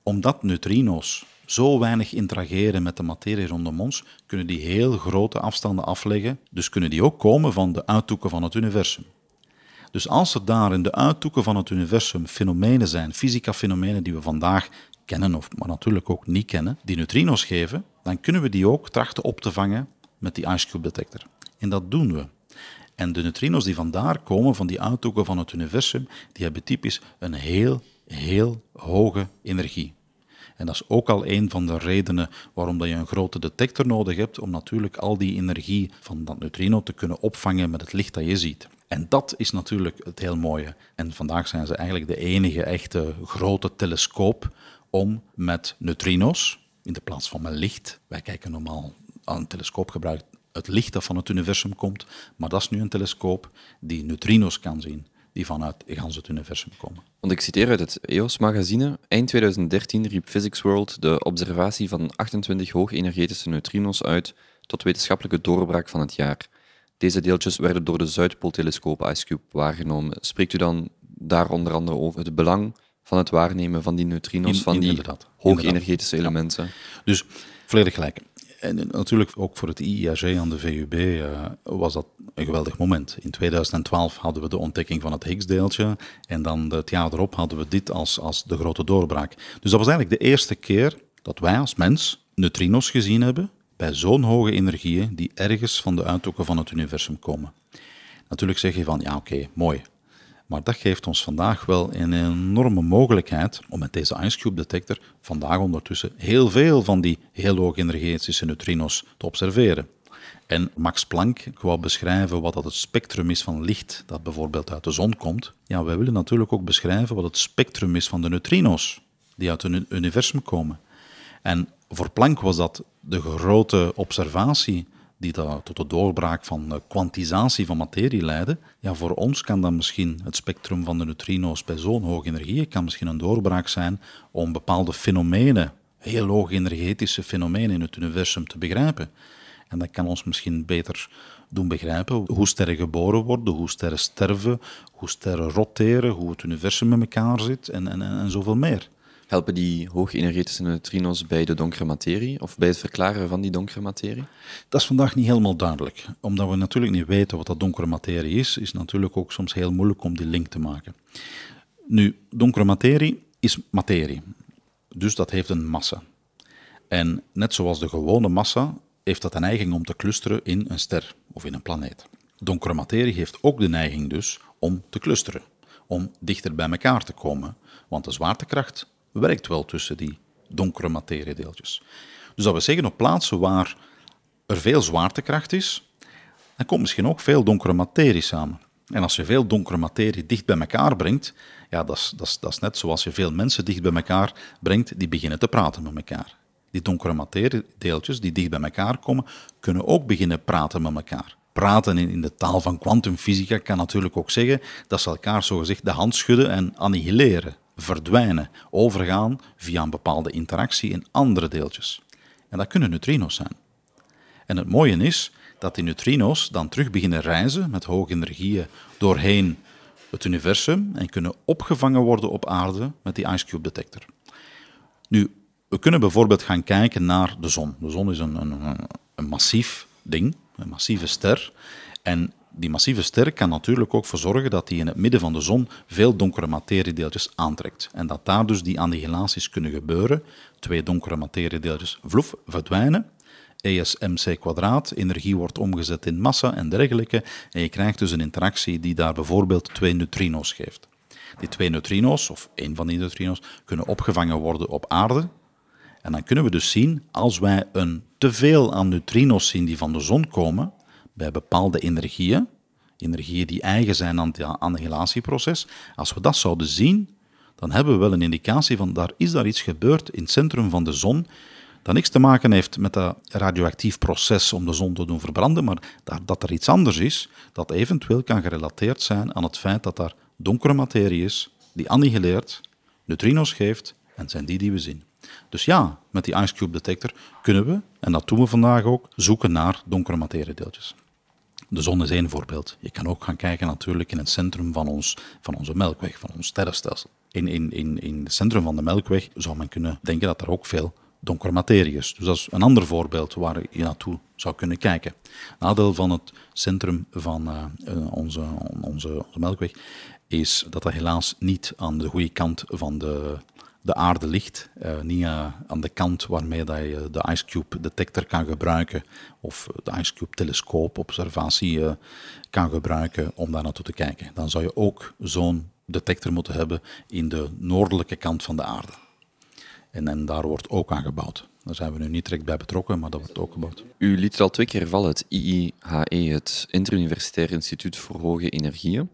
Omdat neutrino's zo weinig interageren met de materie rondom ons, kunnen die heel grote afstanden afleggen. Dus kunnen die ook komen van de uithoeken van het universum. Dus als er daar in de uithoeken van het universum fenomenen zijn, fysica-fenomenen die we vandaag kennen, of maar natuurlijk ook niet kennen, die neutrino's geven, dan kunnen we die ook trachten op te vangen met die IceCube detector. En dat doen we. En de neutrino's die vandaar komen, van die uithoeken van het universum, die hebben typisch een heel heel hoge energie. En dat is ook al een van de redenen waarom dat je een grote detector nodig hebt, om natuurlijk al die energie van dat neutrino te kunnen opvangen met het licht dat je ziet. En dat is natuurlijk het heel mooie. En vandaag zijn ze eigenlijk de enige echte grote telescoop om met neutrino's, in de plaats van met licht, wij kijken normaal aan een telescoop gebruikt het licht dat van het universum komt, maar dat is nu een telescoop die neutrino's kan zien die vanuit gans het universum komen. Want ik citeer uit het EOS-magazine. Eind 2013 riep Physics World de observatie van 28 hoogenergetische neutrino's uit tot wetenschappelijke doorbraak van het jaar. Deze deeltjes werden door de Zuidpooltelescoop IceCube waargenomen. Spreekt u dan daar onder andere over het belang van het waarnemen van die neutrino's, van die hoogenergetische elementen? Dus volledig gelijk. En natuurlijk ook voor het IIAG aan de VUB uh, was dat een geweldig moment. In 2012 hadden we de ontdekking van het Higgs-deeltje en dan het jaar erop hadden we dit als, als de grote doorbraak. Dus dat was eigenlijk de eerste keer dat wij als mens neutrino's gezien hebben bij zo'n hoge energieën die ergens van de uithoeken van het universum komen. Natuurlijk zeg je van, ja oké, mooi, maar dat geeft ons vandaag wel een enorme mogelijkheid om met deze IceCube detector vandaag ondertussen heel veel van die heel hoge energetische neutrino's te observeren. En Max Planck wou beschrijven wat dat het spectrum is van licht dat bijvoorbeeld uit de zon komt. Ja, wij willen natuurlijk ook beschrijven wat het spectrum is van de neutrino's die uit het universum komen. En voor Planck was dat de grote observatie die tot de doorbraak van kwantisatie van materie leiden, ja, voor ons kan dat misschien het spectrum van de neutrino's bij zo'n hoge energie kan misschien een doorbraak zijn om bepaalde fenomenen, heel hoge energetische fenomenen in het universum te begrijpen. En dat kan ons misschien beter doen begrijpen hoe sterren geboren worden, hoe sterren sterven, hoe sterren roteren, hoe het universum met elkaar zit en, en, en zoveel meer. Helpen die hoogenergetische neutrino's bij de donkere materie of bij het verklaren van die donkere materie? Dat is vandaag niet helemaal duidelijk. Omdat we natuurlijk niet weten wat dat donkere materie is, is het natuurlijk ook soms heel moeilijk om die link te maken. Nu, donkere materie is materie. Dus dat heeft een massa. En net zoals de gewone massa heeft dat de neiging om te clusteren in een ster of in een planeet. Donkere materie heeft ook de neiging dus om te clusteren, om dichter bij elkaar te komen, want de zwaartekracht werkt wel tussen die donkere materiedeeltjes. Dus dat we zeggen op plaatsen waar er veel zwaartekracht is, dan komt misschien ook veel donkere materie samen. En als je veel donkere materie dicht bij elkaar brengt, ja, dat is, dat, is, dat is net zoals je veel mensen dicht bij elkaar brengt, die beginnen te praten met elkaar. Die donkere materiedeeltjes die dicht bij elkaar komen, kunnen ook beginnen praten met elkaar. Praten in, in de taal van kwantumfysica kan natuurlijk ook zeggen dat ze elkaar zogezegd de hand schudden en annihileren verdwijnen, overgaan via een bepaalde interactie in andere deeltjes. En dat kunnen neutrino's zijn. En het mooie is dat die neutrino's dan terug beginnen reizen met hoge energieën doorheen het universum en kunnen opgevangen worden op aarde met die IceCube detector. Nu, we kunnen bijvoorbeeld gaan kijken naar de zon. De zon is een, een, een massief ding, een massieve ster. En die massieve ster kan natuurlijk ook voor zorgen dat hij in het midden van de zon veel donkere materiedeeltjes aantrekt. En dat daar dus die annihilaties kunnen gebeuren. Twee donkere materiedeeltjes vloef, verdwijnen. ESMC kwadraat, energie wordt omgezet in massa en dergelijke. En je krijgt dus een interactie die daar bijvoorbeeld twee neutrino's geeft. Die twee neutrino's, of één van die neutrino's, kunnen opgevangen worden op aarde. En dan kunnen we dus zien, als wij een teveel aan neutrino's zien die van de zon komen, bij bepaalde energieën, energieën die eigen zijn aan het annihilatieproces, als we dat zouden zien, dan hebben we wel een indicatie van daar is daar iets gebeurd in het centrum van de zon dat niks te maken heeft met dat radioactief proces om de zon te doen verbranden, maar dat er iets anders is dat eventueel kan gerelateerd zijn aan het feit dat daar donkere materie is die annihileert, neutrino's geeft en zijn die die we zien. Dus ja, met die IceCube detector kunnen we, en dat doen we vandaag ook, zoeken naar donkere materiedeeltjes. De zon is één voorbeeld. Je kan ook gaan kijken natuurlijk in het centrum van, ons, van onze melkweg, van ons sterrenstelsel. In, in, in, in het centrum van de melkweg zou men kunnen denken dat er ook veel donkere materie is. Dus dat is een ander voorbeeld waar je naartoe zou kunnen kijken. Nadeel van het centrum van uh, onze, onze, onze melkweg is dat dat helaas niet aan de goede kant van de de aarde ligt. Uh, niet uh, aan de kant waarmee dat je de IceCube detector kan gebruiken of de IceCube telescoop observatie uh, kan gebruiken om daar naartoe te kijken. Dan zou je ook zo'n detector moeten hebben in de noordelijke kant van de aarde. En, en daar wordt ook aan gebouwd. Daar zijn we nu niet direct bij betrokken, maar dat wordt ook gebouwd. U liet er al twee keer vallen, het IIHE, het Interuniversitair Instituut voor Hoge Energieën.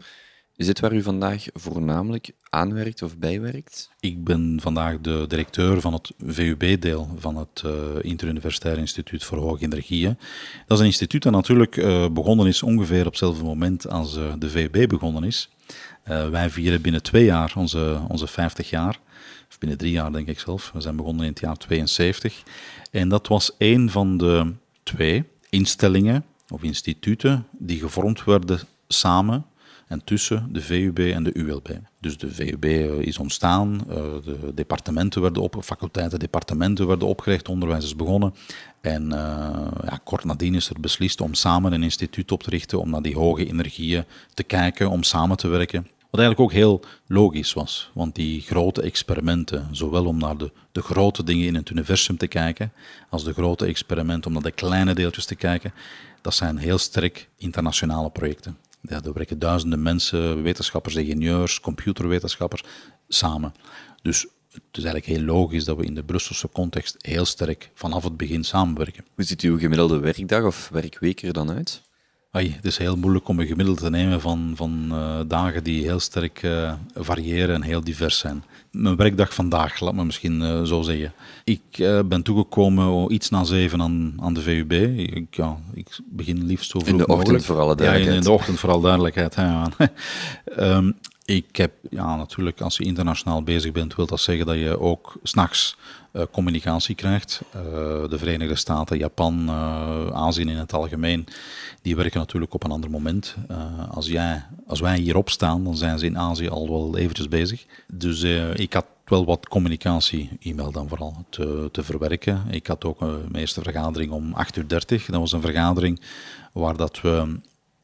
Is dit waar u vandaag voornamelijk aanwerkt of bijwerkt? Ik ben vandaag de directeur van het VUB-deel van het uh, Interuniversitair Instituut voor Hoge Energieën. Dat is een instituut dat natuurlijk uh, begonnen is ongeveer op hetzelfde moment als uh, de VUB begonnen is. wij vieren binnen twee jaar onze, onze 50 jaar. Of binnen drie jaar denk ik zelf. We zijn begonnen in het jaar 72. En dat was een van de twee instellingen of instituten die gevormd werden samen en tussen de VUB en de ULB. Dus de VUB eh, is ontstaan, eh, de departementen werden op, faculteiten, departementen werden opgericht, onderwijs is begonnen. En uh, ja, kort nadien is er beslist om samen een instituut op te richten om naar die hoge energieën te kijken, om samen te werken. Wat eigenlijk ook heel logisch was, want die grote experimenten, zowel om naar de, de grote dingen in het universum te kijken, als de grote experimenten om naar de kleine deeltjes te kijken, dat zijn heel sterk internationale projecten. Ja, er werken duizenden mensen, wetenschappers, ingenieurs, computerwetenschappers samen. Dus het is eigenlijk heel logisch dat we in de Brusselse context heel sterk vanaf het begin samenwerken. Hoe ziet uw gemiddelde werkdag of werkweek er dan uit? Het is heel moeilijk om een gemiddelde te nemen van, van uh, dagen die heel sterk uh, variëren en heel divers zijn. Mijn werkdag vandaag, laat me misschien uh, zo zeggen. Ik ben toegekomen iets na zeven aan, aan de VUB. Ik, ja, ik begin liefst zo vroeg In de ochtend mogelijk. voor alle duidelijkheid. Ja, in, de ochtend voor alle duidelijkheid. Ja. um, ik heb, ja, natuurlijk, als je internationaal bezig bent, wil dat zeggen dat je ook s'nachts communicatie krijgt. Uh, de Verenigde Staten, Japan, uh, Azië in het algemeen, die werken natuurlijk op een ander moment. als, jij, als wij hierop staan, dan zijn ze in Azië al wel eventjes bezig. Dus ik had wel wat communicatie, e-mail dan vooral, te, te verwerken. Ik had ook mijn eerste vergadering om 8.30 uur. Dat was een vergadering waar dat we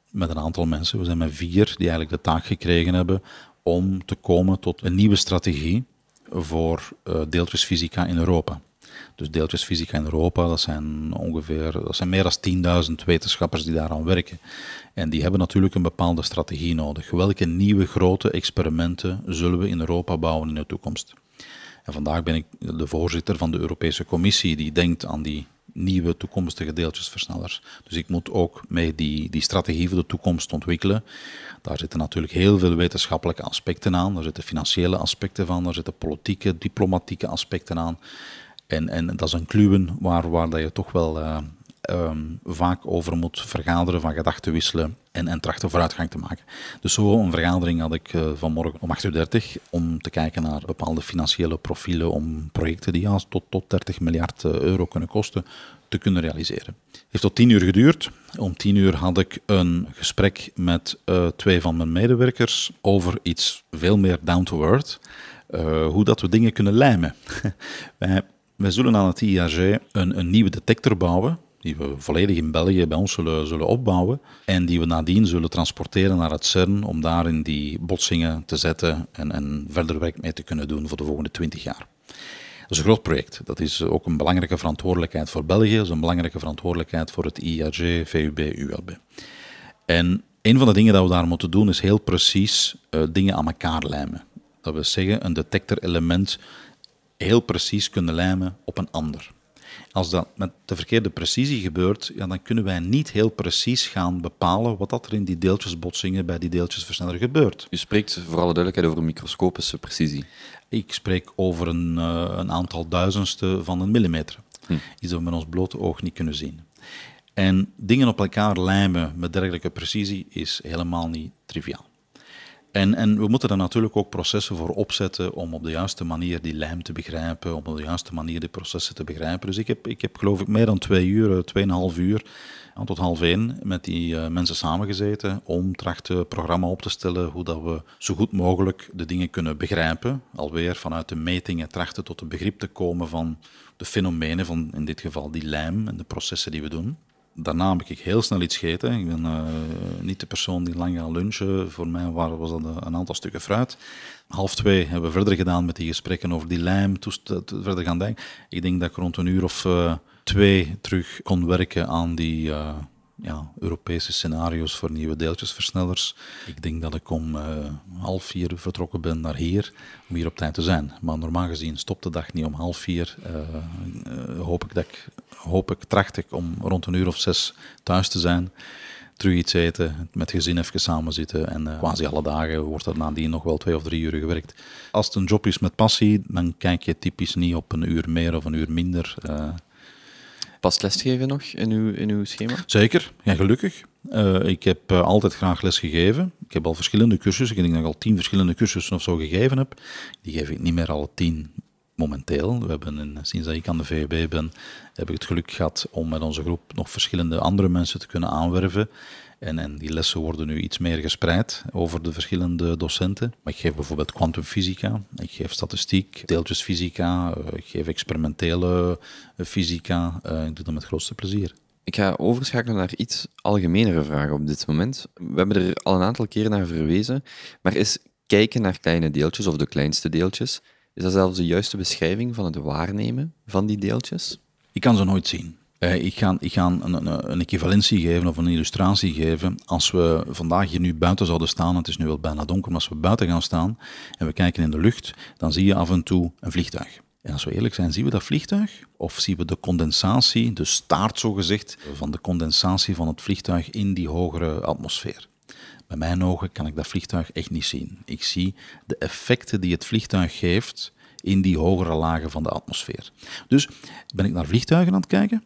met een aantal mensen, we zijn met vier, die eigenlijk de taak gekregen hebben om te komen tot een nieuwe strategie voor uh, deeltjesfysica in Europa. Dus deeltjesfysica in Europa, dat zijn ongeveer dat zijn meer dan 10.000 wetenschappers die daaraan werken. En die hebben natuurlijk een bepaalde strategie nodig. Welke nieuwe grote experimenten zullen we in Europa bouwen in de toekomst? En vandaag ben ik de voorzitter van de Europese Commissie die denkt aan die nieuwe toekomstige deeltjesversnellers. Dus ik moet ook mee die, die strategie voor de toekomst ontwikkelen. Daar zitten natuurlijk heel veel wetenschappelijke aspecten aan, daar zitten financiële aspecten van, daar zitten politieke, diplomatieke aspecten aan. En, en dat is een kluwen waar, waar dat je toch wel uh, um, vaak over moet vergaderen, van gedachten wisselen en, en trachten vooruitgang te maken. Dus zo een vergadering had ik uh, vanmorgen om 8.30 uur om te kijken naar bepaalde financiële profielen om projecten die tot, tot 30 miljard uh, euro kunnen kosten te kunnen realiseren. Het heeft tot 10 uur geduurd. Om 10 uur had ik een gesprek met uh, twee van mijn medewerkers over iets veel meer down to earth. hoe dat we dingen kunnen lijmen. wij, wij zullen aan het IAG een, een nieuwe detector bouwen die we volledig in België bij ons zullen, zullen opbouwen en die we nadien zullen transporteren naar het CERN om daar in die botsingen te zetten en, en verder werk mee te kunnen doen voor de volgende 20 jaar. Dat is een groot project. Dat is ook een belangrijke verantwoordelijkheid voor België, dat is een belangrijke verantwoordelijkheid voor het IAG, VUB, ULB. En een van de dingen dat we daar moeten doen is heel precies uh, dingen aan elkaar lijmen. Dat wil zeggen, een detectorelement heel precies kunnen lijmen op een ander. Als dat met de verkeerde precisie gebeurt, ja, dan kunnen wij niet heel precies gaan bepalen wat dat er in die deeltjesbotsingen bij die deeltjesversneller gebeurt. U spreekt voor alle duidelijkheid over microscopische precisie. Ik spreek over een, uh, een aantal duizendste van een millimeter. Hm. Iets dat we met ons blote oog niet kunnen zien. En dingen op elkaar lijmen met dergelijke precisie is helemaal niet triviaal. En, en we moeten er natuurlijk ook processen voor opzetten om op de juiste manier die lijm te begrijpen, om op de juiste manier die processen te begrijpen. Dus ik heb, ik heb geloof ik meer dan twee uur, eh, tweeënhalf uur, tot half één, met die uh, mensen samengezeten om trachten programma op te stellen hoe dat we zo goed mogelijk de dingen kunnen begrijpen. Alweer vanuit de metingen trachten tot een begrip te komen van de fenomenen van in dit geval die lijm en de processen die we doen daarna heb ik heel snel iets gegeten. Ik ben uh, niet de persoon die lang gaat lunchen. Voor mij was dat een aantal stukken fruit. Half twee hebben we verder gedaan met die gesprekken over die lijm, toest, verder gaan denken. Ik denk dat ik rond een uur of uh, twee terug kon werken aan die, ja, Europese scenario's voor nieuwe deeltjesversnellers. Ik denk dat ik om uh, half vier vertrokken ben naar hier, om hier op tijd te zijn. Maar normaal gezien stopt de dag niet om half vier. Uh, hoop ik dat ik, hoop ik, tracht ik om rond een uur of zes thuis te zijn terug iets eten, met gezin even samen zitten. En quasi alle dagen wordt er nadien nog wel twee of drie uur gewerkt. Als het een job is met passie, dan kijk je typisch niet op een uur meer of een uur minder. Past lesgeven nog in uw, in uw schema? Zeker, ja, gelukkig. Uh, ik heb altijd graag les gegeven. Ik heb al verschillende cursussen. Ik denk dat ik al tien verschillende cursussen of zo gegeven heb. Die geef ik niet meer alle tien momenteel. We hebben een, sinds dat ik aan de VEB ben, heb ik het geluk gehad om met onze groep nog verschillende andere mensen te kunnen aanwerven. En, en die lessen worden nu iets meer gespreid over de verschillende docenten. Maar ik geef bijvoorbeeld kwantumfysica, ik geef statistiek, deeltjesfysica, eh, ik geef experimentele fysica. Eh, ik doe dat met grootste plezier. Ik ga overschakelen naar iets algemenere vragen op dit moment. We hebben er al een aantal keren naar verwezen, maar is kijken naar kleine deeltjes of de kleinste deeltjes is dat zelfs de juiste beschrijving van het waarnemen van die deeltjes? Ik kan ze nooit zien. Eh, ik ga, ik een, een, een, equivalentie geven of een illustratie geven. Als we vandaag hier nu buiten zouden staan, het is nu wel bijna donker, maar als we buiten gaan staan en we kijken in de lucht, dan zie je af en toe een vliegtuig. En als we eerlijk zijn, zien we dat vliegtuig? Of zien we de condensatie, de staart zogezegd, van de condensatie van het vliegtuig in die hogere atmosfeer? Met mijn ogen kan ik dat vliegtuig echt niet zien. Ik zie de effecten die het vliegtuig geeft in die hogere lagen van de atmosfeer. Dus ben ik naar vliegtuigen aan het kijken?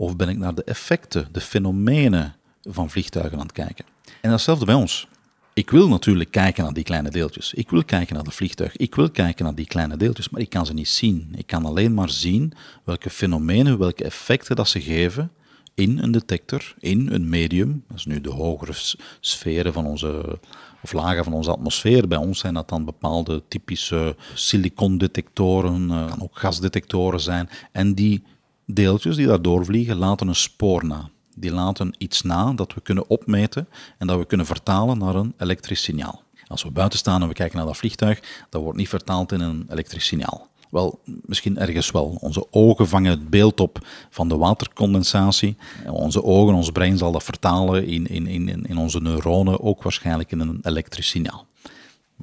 Of ben ik naar de effecten, de fenomenen van vliegtuigen aan het kijken? En datzelfde bij ons. Ik wil natuurlijk kijken naar die kleine deeltjes. Ik wil kijken naar de vliegtuig. Ik wil kijken naar die kleine deeltjes, maar ik kan ze niet zien. Ik kan alleen maar zien welke fenomenen, welke effecten dat ze geven in een detector, in een medium. Dat is nu de hogere sferen van onze, of lagen van onze atmosfeer. Bij ons zijn dat dan bepaalde typische silicondetectoren, uh, kan ook gasdetectoren zijn. En die deeltjes die daar doorvliegen laten een spoor na. Die laten iets na dat we kunnen opmeten en dat we kunnen vertalen naar een elektrisch signaal. Als we buiten staan en we kijken naar dat vliegtuig, dat wordt niet vertaald in een elektrisch signaal. Wel, misschien ergens wel. Onze ogen vangen het beeld op van de watercondensatie. Onze ogen, ons brein zal dat vertalen in, in, in, in onze neuronen, ook waarschijnlijk in een elektrisch signaal.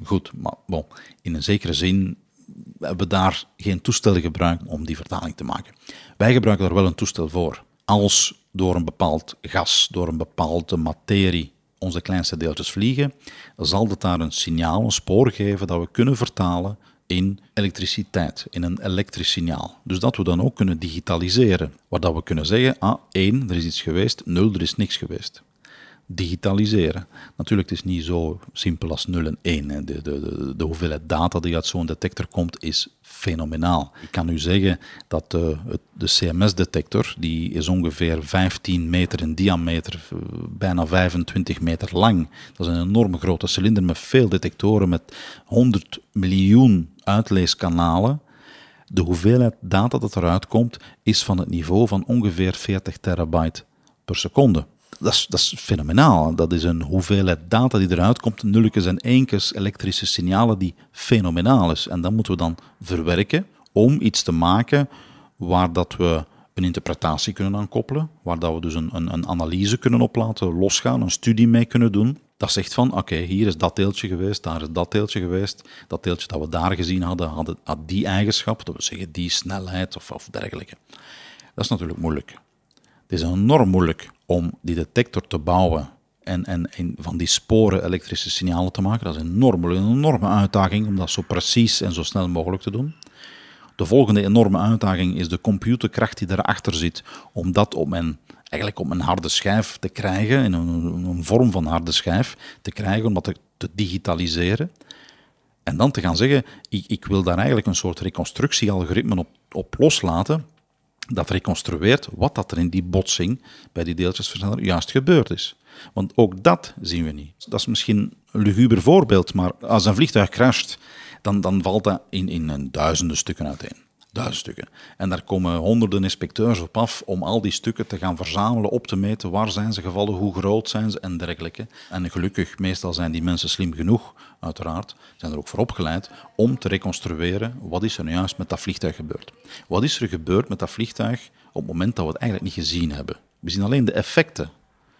Goed, maar bon, in een zekere zin hebben daar geen toestel gebruikt om die vertaling te maken. Wij gebruiken daar wel een toestel voor. Als door een bepaald gas, door een bepaalde materie onze kleinste deeltjes vliegen, zal dat daar een signaal, een spoor geven dat we kunnen vertalen in elektriciteit, in een elektrisch signaal. Dus dat we dan ook kunnen digitaliseren. Waar dat we kunnen zeggen, ah, één, er is iets geweest, nul, er is niks geweest. Digitaliseren. Natuurlijk, het is niet zo simpel als 0 en 1. De, de, de, de hoeveelheid data die uit zo'n detector komt, is fenomenaal. Ik kan u zeggen dat de, de CMS-detector, die is ongeveer 15 meter in diameter, bijna 25 meter lang. Dat is een enorme grote cilinder met veel detectoren, met 100 miljoen uitleeskanalen. De hoeveelheid data dat eruit komt, is van het niveau van ongeveer 40 terabyte per seconde. Dat is, dat fenomenaal. Dat is een hoeveelheid data die eruit komt, nulletjes en eentjes, elektrische signalen, die fenomenaal is. En dat moeten we dan verwerken om iets te maken waar dat we een interpretatie kunnen aan koppelen, waar dat we dus een, een, een analyse kunnen op laten losgaan, een studie mee kunnen doen. Dat zegt van, oké, hier is dat deeltje geweest, daar is dat deeltje geweest. Dat deeltje dat we daar gezien hadden, had, had die eigenschap, dat we zeggen die snelheid of, of dergelijke. Dat is natuurlijk moeilijk. Het is enorm moeilijk om die detector te bouwen en, en, en, van die sporen elektrische signalen te maken. Dat is een enorme uitdaging om dat zo precies en zo snel mogelijk te doen. De volgende enorme uitdaging is de computerkracht die erachter zit om dat op een, eigenlijk op een harde schijf te krijgen, in een, vorm van harde schijf te krijgen, om dat te, te digitaliseren. En dan te gaan zeggen, ik, ik, wil daar eigenlijk een soort reconstructiealgoritme op, op loslaten, dat reconstrueert wat dat er in die botsing bij die deeltjesversneller juist gebeurd is. Want ook dat zien we niet. Dat is misschien een luguber voorbeeld, maar als een vliegtuig crasht, dan, dan valt dat in, in duizenden stukken uiteen. Duizend stukken. En daar komen honderden inspecteurs op af om al die stukken te gaan verzamelen, op te meten. Waar zijn ze gevallen, hoe groot zijn ze en dergelijke. En gelukkig, meestal zijn die mensen slim genoeg, uiteraard, zijn er ook voor opgeleid om te reconstrueren wat is er nu juist met dat vliegtuig gebeurd. Wat is er gebeurd met dat vliegtuig op het moment dat we het eigenlijk niet gezien hebben. We zien alleen de effecten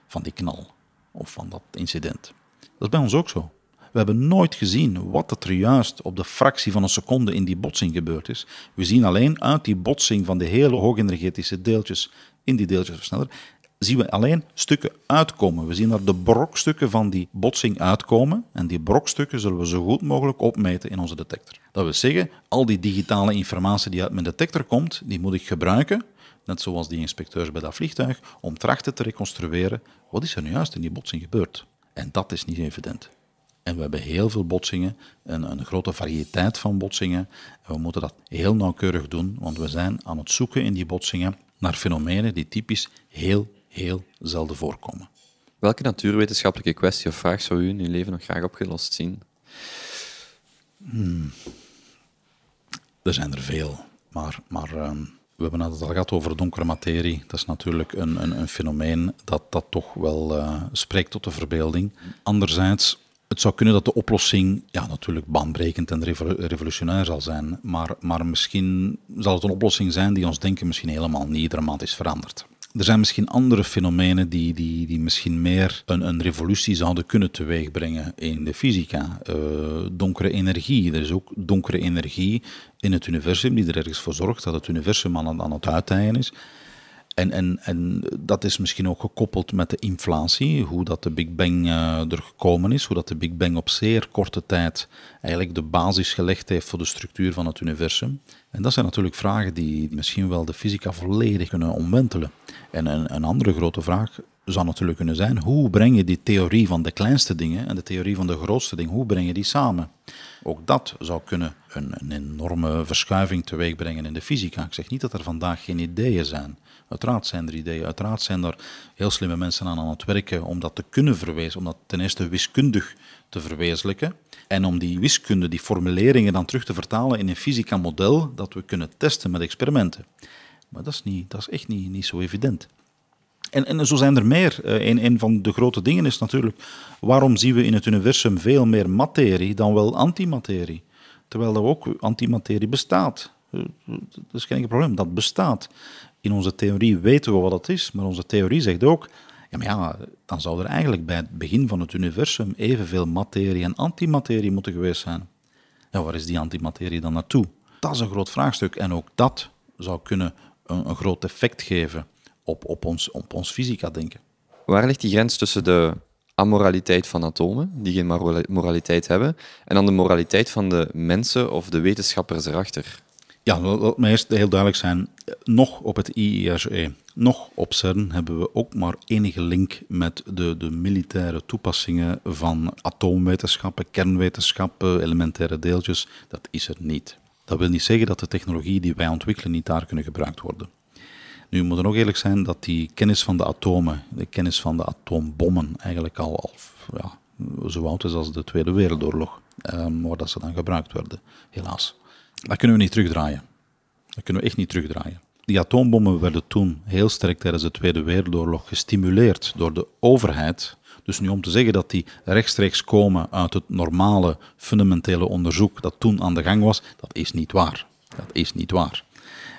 van die knal of van dat incident. Dat is bij ons ook zo. We hebben nooit gezien wat er juist op de fractie van een seconde in die botsing gebeurd is. We zien alleen uit die botsing van de hele hoogenergetische deeltjes in die deeltjesversneller, zien we alleen stukken uitkomen. We zien daar de brokstukken van die botsing uitkomen en die brokstukken zullen we zo goed mogelijk opmeten in onze detector. Dat wil zeggen, al die digitale informatie die uit mijn detector komt, die moet ik gebruiken, net zoals die inspecteurs bij dat vliegtuig, om trachten te reconstrueren wat is er nu juist in die botsing gebeurd. En dat is niet evident. En we hebben heel veel botsingen, een, een grote variëteit van botsingen. En we moeten dat heel nauwkeurig doen, want we zijn aan het zoeken in die botsingen naar fenomenen die typisch heel, heel zelden voorkomen. Welke natuurwetenschappelijke kwestie of vraag zou u in uw leven nog graag opgelost zien? Hmm. Er zijn er veel, maar, maar ehm, we hebben het al gehad over donkere materie. Dat is natuurlijk een, een, een fenomeen dat, dat toch wel uh, spreekt tot de verbeelding. Anderzijds het zou kunnen dat de oplossing ja, natuurlijk baanbrekend en revolutionair zal zijn, maar, maar misschien zal het een oplossing zijn die ons denken misschien helemaal niet dramatisch verandert. Er zijn misschien andere fenomenen die, die, die misschien meer een, een revolutie zouden kunnen teweegbrengen in de fysica. Uh, donkere energie. Er is ook donkere energie in het universum die er ergens voor zorgt dat het universum aan, aan het uitdijen is. En, en, en dat is misschien ook gekoppeld met de inflatie, hoe dat de Big Bang uh, er gekomen is, hoe dat de Big Bang op zeer korte tijd eigenlijk de basis gelegd heeft voor de structuur van het universum. En dat zijn natuurlijk vragen die misschien wel de fysica volledig kunnen omwentelen. En een, een andere grote vraag zou natuurlijk kunnen zijn, hoe breng je die theorie van de kleinste dingen en de theorie van de grootste dingen, hoe breng je die samen? Ook dat zou kunnen een, een enorme verschuiving teweeg brengen in de fysica. Ik zeg niet dat er vandaag geen ideeën zijn. Uiteraard zijn er ideeën, uiteraard zijn er heel slimme mensen aan aan het werken om dat te kunnen verwezen, om dat ten eerste wiskundig te verwezenlijken en om die wiskunde, die formuleringen dan terug te vertalen in een fysica model dat we kunnen testen met experimenten. Maar dat is, niet, dat is echt niet, niet zo evident. En, en zo zijn er meer. Uh, een, een van de grote dingen is natuurlijk, waarom zien we in het universum veel meer materie dan wel antimaterie? Terwijl er ook antimaterie bestaat. Eh, dat is geen probleem, dat bestaat. In onze theorie weten we wat dat is, maar onze theorie zegt ook, ja, maar ja, dan zou er eigenlijk bij het begin van het universum evenveel materie en antimaterie moeten geweest zijn. Ja, waar is die antimaterie dan naartoe? Dat is een groot vraagstuk en ook dat zou kunnen een, een groot effect geven op, op, ons, op ons fysica denken. Waar ligt die grens tussen de amoraliteit van atomen, die geen moraliteit hebben, en dan de moraliteit van de mensen of de wetenschappers erachter? Ja, laat me eerst heel duidelijk zijn. Nog op het IIRE, nog op CERN hebben we ook maar enige link met de, de militaire toepassingen van atoomwetenschappen, kernwetenschappen, elementaire deeltjes. Dat is er niet. Dat wil niet zeggen dat de technologie die wij ontwikkelen niet daar kunnen gebruikt worden. Nu, we moeten ook eerlijk zijn dat die kennis van de atomen, de kennis van de atoombommen, eigenlijk al, al ja, zo oud is als de Tweede Wereldoorlog, um, waar dat ze dan gebruikt werden, helaas. Dat kunnen we niet terugdraaien. Dat kunnen we echt niet terugdraaien. Die atoombommen werden toen heel sterk tijdens de Tweede Wereldoorlog gestimuleerd door de overheid. Dus nu om te zeggen dat die rechtstreeks komen uit het normale fundamentele onderzoek dat toen aan de gang was, dat is niet waar. Dat is niet waar.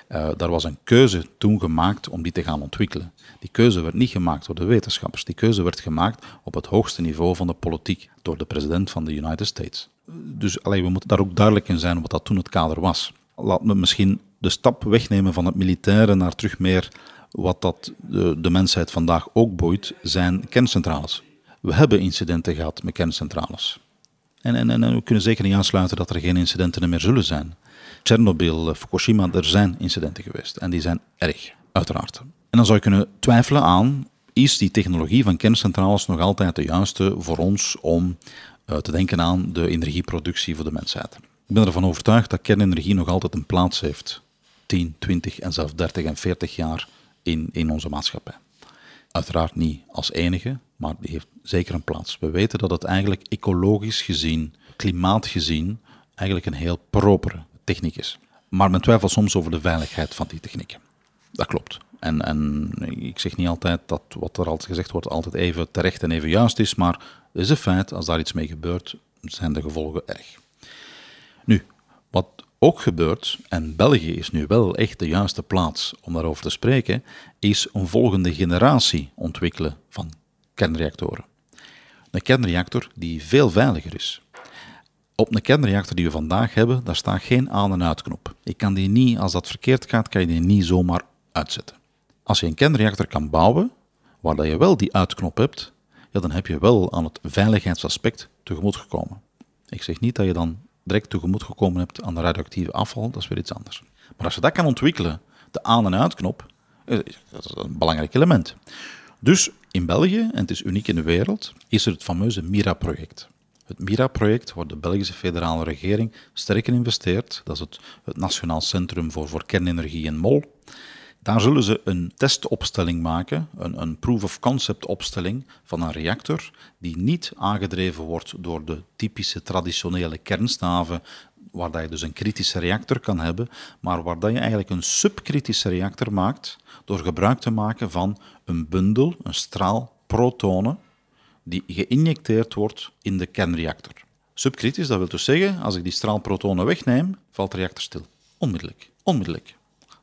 Uh, daar was een keuze toen gemaakt om die te gaan ontwikkelen. Die keuze werd niet gemaakt door de wetenschappers. Die keuze werd gemaakt op het hoogste niveau van de politiek door de president van de United States. Dus allee, we moeten daar ook duidelijk in zijn wat dat toen het kader was. Laat me misschien de stap wegnemen van het militaire naar terug meer wat dat de, mensheid vandaag ook boeit, zijn kerncentrales. We hebben incidenten gehad met kerncentrales. En, en, en we kunnen zeker niet aansluiten dat er geen incidenten meer zullen zijn. Tsjernobyl, Fukushima, er zijn incidenten geweest. En die zijn erg, uiteraard. En dan zou je kunnen twijfelen aan, is die technologie van kerncentrales nog altijd de juiste voor ons om te denken aan de energieproductie voor de mensheid? Ik ben ervan overtuigd dat kernenergie nog altijd een plaats heeft. 10, 20 en zelfs 30 en 40 jaar in, in onze maatschappij. Uiteraard niet als enige, maar die heeft zeker een plaats. We weten dat het eigenlijk ecologisch gezien, klimaatgezien, eigenlijk een heel propere techniek is. Maar men twijfelt soms over de veiligheid van die technieken. Dat klopt. En, en ik zeg niet altijd dat wat er altijd gezegd wordt altijd even terecht en even juist is, maar het is een feit, als daar iets mee gebeurt, zijn de gevolgen erg. Nu, wat ook gebeurt, en België is nu wel echt de juiste plaats om daarover te spreken, is een volgende generatie ontwikkelen van kernreactoren. Een kernreactor die veel veiliger is. Op een kernreactor die we vandaag hebben, daar staat geen aan- en uitknop. Je kan die niet, als dat verkeerd gaat, kan je die niet zomaar uitzetten. Als je een kernreactor kan bouwen, waar je wel die uitknop hebt, ja, dan heb je wel aan het veiligheidsaspect tegemoet gekomen. Ik zeg niet dat je dan direct tegemoet gekomen hebt aan de radioactieve afval, dat is weer iets anders. Maar als je dat kan ontwikkelen, de aan- en uitknop, eh, dat is een belangrijk element. Dus in België, en het is uniek in de wereld, is er het fameuze MIRA-project. Het MIRA-project, waar de Belgische federale regering sterk in investeert, dat is het, Nationaal Centrum voor, voor Kernenergie in Mol. Daar zullen ze een testopstelling maken, een, een proof-of-concept opstelling van een reactor die niet aangedreven wordt door de typische traditionele kernstaven, waar dat je dus een kritische reactor kan hebben, maar waar dat je eigenlijk een subkritische reactor maakt door gebruik te maken van een bundel, een straal protonen, die geïnjecteerd wordt in de kernreactor. Subkritisch, dat wil dus zeggen, als ik die straal protonen wegneem, valt de reactor stil. Onmiddellijk. Onmiddellijk.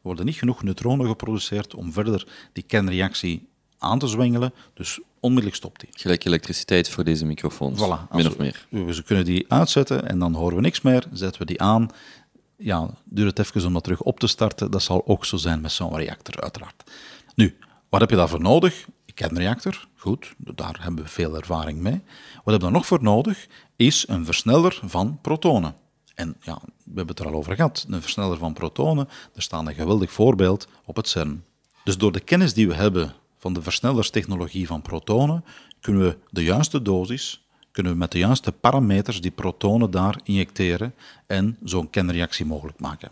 Worden niet genoeg neutronen geproduceerd om verder die kernreactie aan te zwengelen, dus onmiddellijk stopt die. Gelijk elektriciteit voor deze microfoons, Voilà. Min of meer. We, ze kunnen die uitzetten en dan horen we niks meer, zetten we die aan. Ja, duurt het even om dat terug op te starten. Dat zal ook zo zijn met zo'n reactor, uiteraard. Nu, wat heb je daarvoor nodig? Een kernreactor, goed, daar hebben we veel ervaring mee. Wat hebben we daar nog voor nodig? Is een versneller van protonen. En ja, we hebben het er al over gehad. Een versneller van protonen, er staat een geweldig voorbeeld op het CERN. Dus door de kennis die we hebben van de versnellerstechnologie van protonen, kunnen we de juiste dosis, kunnen we met de juiste parameters die protonen daar injecteren en zo'n kernreactie mogelijk maken.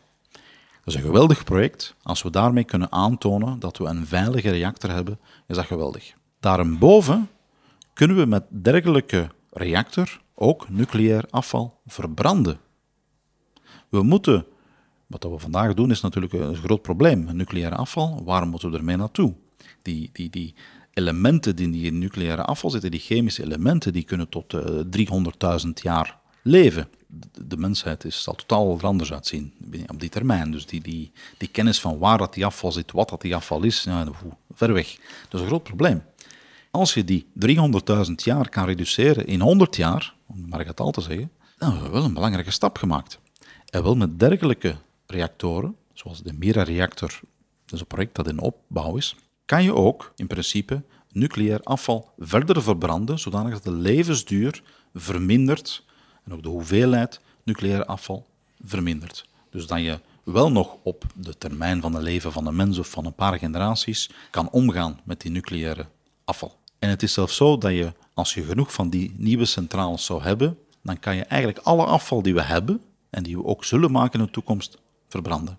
Dat is een geweldig project. Als we daarmee kunnen aantonen dat we een veilige reactor hebben, is dat geweldig. Daarboven kunnen we met dergelijke reactor ook nucleair afval verbranden. We moeten, wat we vandaag doen, is natuurlijk een groot probleem. Nucleair afval, waar moeten we ermee naartoe? Die, die, die elementen die in die nucleaire afval zitten, die chemische elementen, die kunnen tot eh 300.000 jaar leven. De, mensheid is, zal totaal er anders uitzien op die termijn. Dus die, die, die kennis van waar dat die afval zit, wat dat die afval is, ja, ver weg. Dat is een groot probleem. Als je die 300.000 jaar kan reduceren in 100 jaar, om maar het al te zeggen, dan hebben we wel een belangrijke stap gemaakt. En wel met dergelijke reactoren, zoals de Mira-reactor, dat is een project dat in opbouw is, kan je ook in principe nucleair afval verder verbranden, zodanig dat de levensduur vermindert en ook de hoeveelheid nucleair afval vermindert. Dus dat je wel nog op de termijn van het leven van een mens of van een paar generaties kan omgaan met die nucleaire afval. En het is zelfs zo dat je, als je genoeg van die nieuwe centrales zou hebben, dan kan je eigenlijk alle afval die we hebben en die we ook zullen maken in de toekomst verbranden.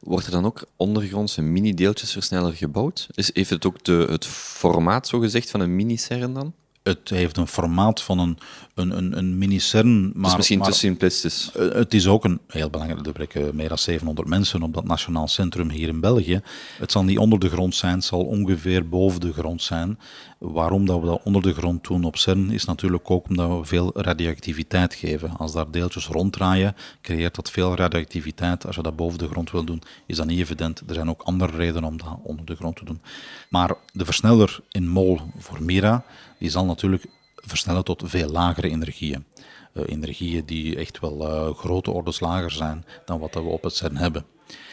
Wordt er dan ook ondergrondse mini-deeltjesversneller gebouwd? Is, heeft het ook de, het formaat, zo gezegd, van een mini-CERN dan? Het heeft een formaat van een, een, een, een mini-CERN, maar... Het is misschien maar, te simplistisch. Uh, het is ook een heel belangrijk, er werken meer dan 700 mensen op dat nationaal centrum hier in België. Het zal niet onder de grond zijn, het zal ongeveer boven de grond zijn. Waarom dat we dat onder de grond doen op CERN is natuurlijk ook omdat we veel radioactiviteit geven. Als daar deeltjes ronddraaien, creëert dat veel radioactiviteit. Als je dat boven de grond wil doen, is dat niet evident. Er zijn ook andere redenen om dat onder de grond te doen. Maar de versneller in mol voor Mira, die zal natuurlijk versnellen tot veel lagere energieën. Uh, energieën die echt wel uh, grote orders lager zijn dan wat we op het CERN hebben.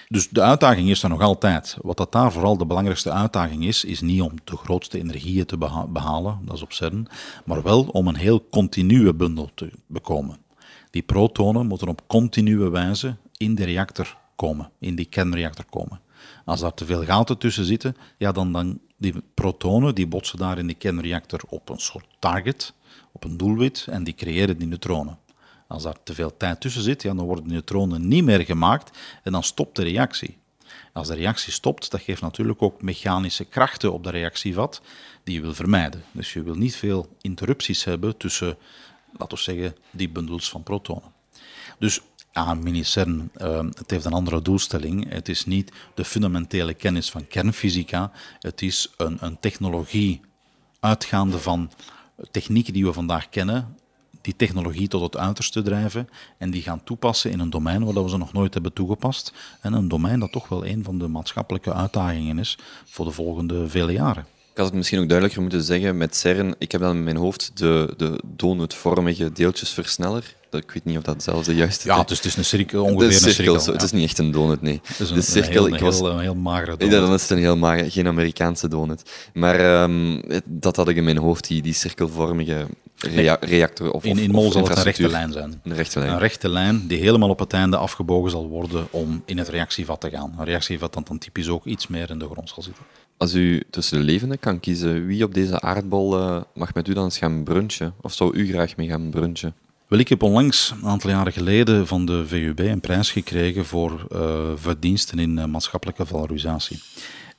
Dus de uitdaging is er nog altijd. Wat dat daar vooral de belangrijkste uitdaging is, is niet om de grootste energieën te beha behalen, dat is op CERN, maar wel om een heel continue bundel te bekomen. Die protonen moeten op continue wijze in de reactor komen, in die kernreactor komen. Als daar te veel gaten tussen zitten, ja, dan, dan die protonen die botsen daar in die kernreactor op een soort target, op een doelwit, en die creëren die neutronen. Als daar te veel tijd tussen zit, ja, dan worden de neutronen niet meer gemaakt en dan stopt de reactie. Als de reactie stopt, dat geeft natuurlijk ook mechanische krachten op de reactievat die je wil vermijden. Dus je wil niet veel interrupties hebben tussen, laten we zeggen, die bundels van protonen. Dus ja, mini-CERN, uh, het heeft een andere doelstelling. Het is niet de fundamentele kennis van kernfysica. Het is een, een technologie uitgaande van technieken die we vandaag kennen, die technologie tot het uiterste drijven en die gaan toepassen in een domein waar we ze nog nooit hebben toegepast. En een domein dat toch wel een van de maatschappelijke uitdagingen is voor de volgende vele jaren. Ik had het misschien ook duidelijker moeten zeggen met CERN. Ik heb dan in mijn hoofd de, de donutvormige deeltjesversneller. Ik weet niet of dat zelfs de juiste... Ja, dus het is een cirkel, ongeveer een cirkel. zo. Het is niet echt een donut, nee. Het is een, de cirkel, een, heel, ik was, een heel magere Ja, donut. dan is het een heel magere, geen Amerikaanse donut. Maar ehm, dat had ik in mijn hoofd, die, die cirkelvormige rea- reactor of, in, in Mol zal het een rechte lijn zijn. Een rechte lijn. Een rechte lijn die helemaal op het einde afgebogen zal worden om in het reactievat te gaan. Een reactievat dat dan typisch ook iets meer in de grond zal zitten. Als u tussen de levenden kan kiezen, wie op deze aardbol eh, mag met u dan eens gaan brunchen? Of zou u graag mee gaan brunchen? Wel, ik heb onlangs, een aantal jaren geleden, van de VUB een prijs gekregen voor eh, verdiensten in eh, maatschappelijke valorisatie.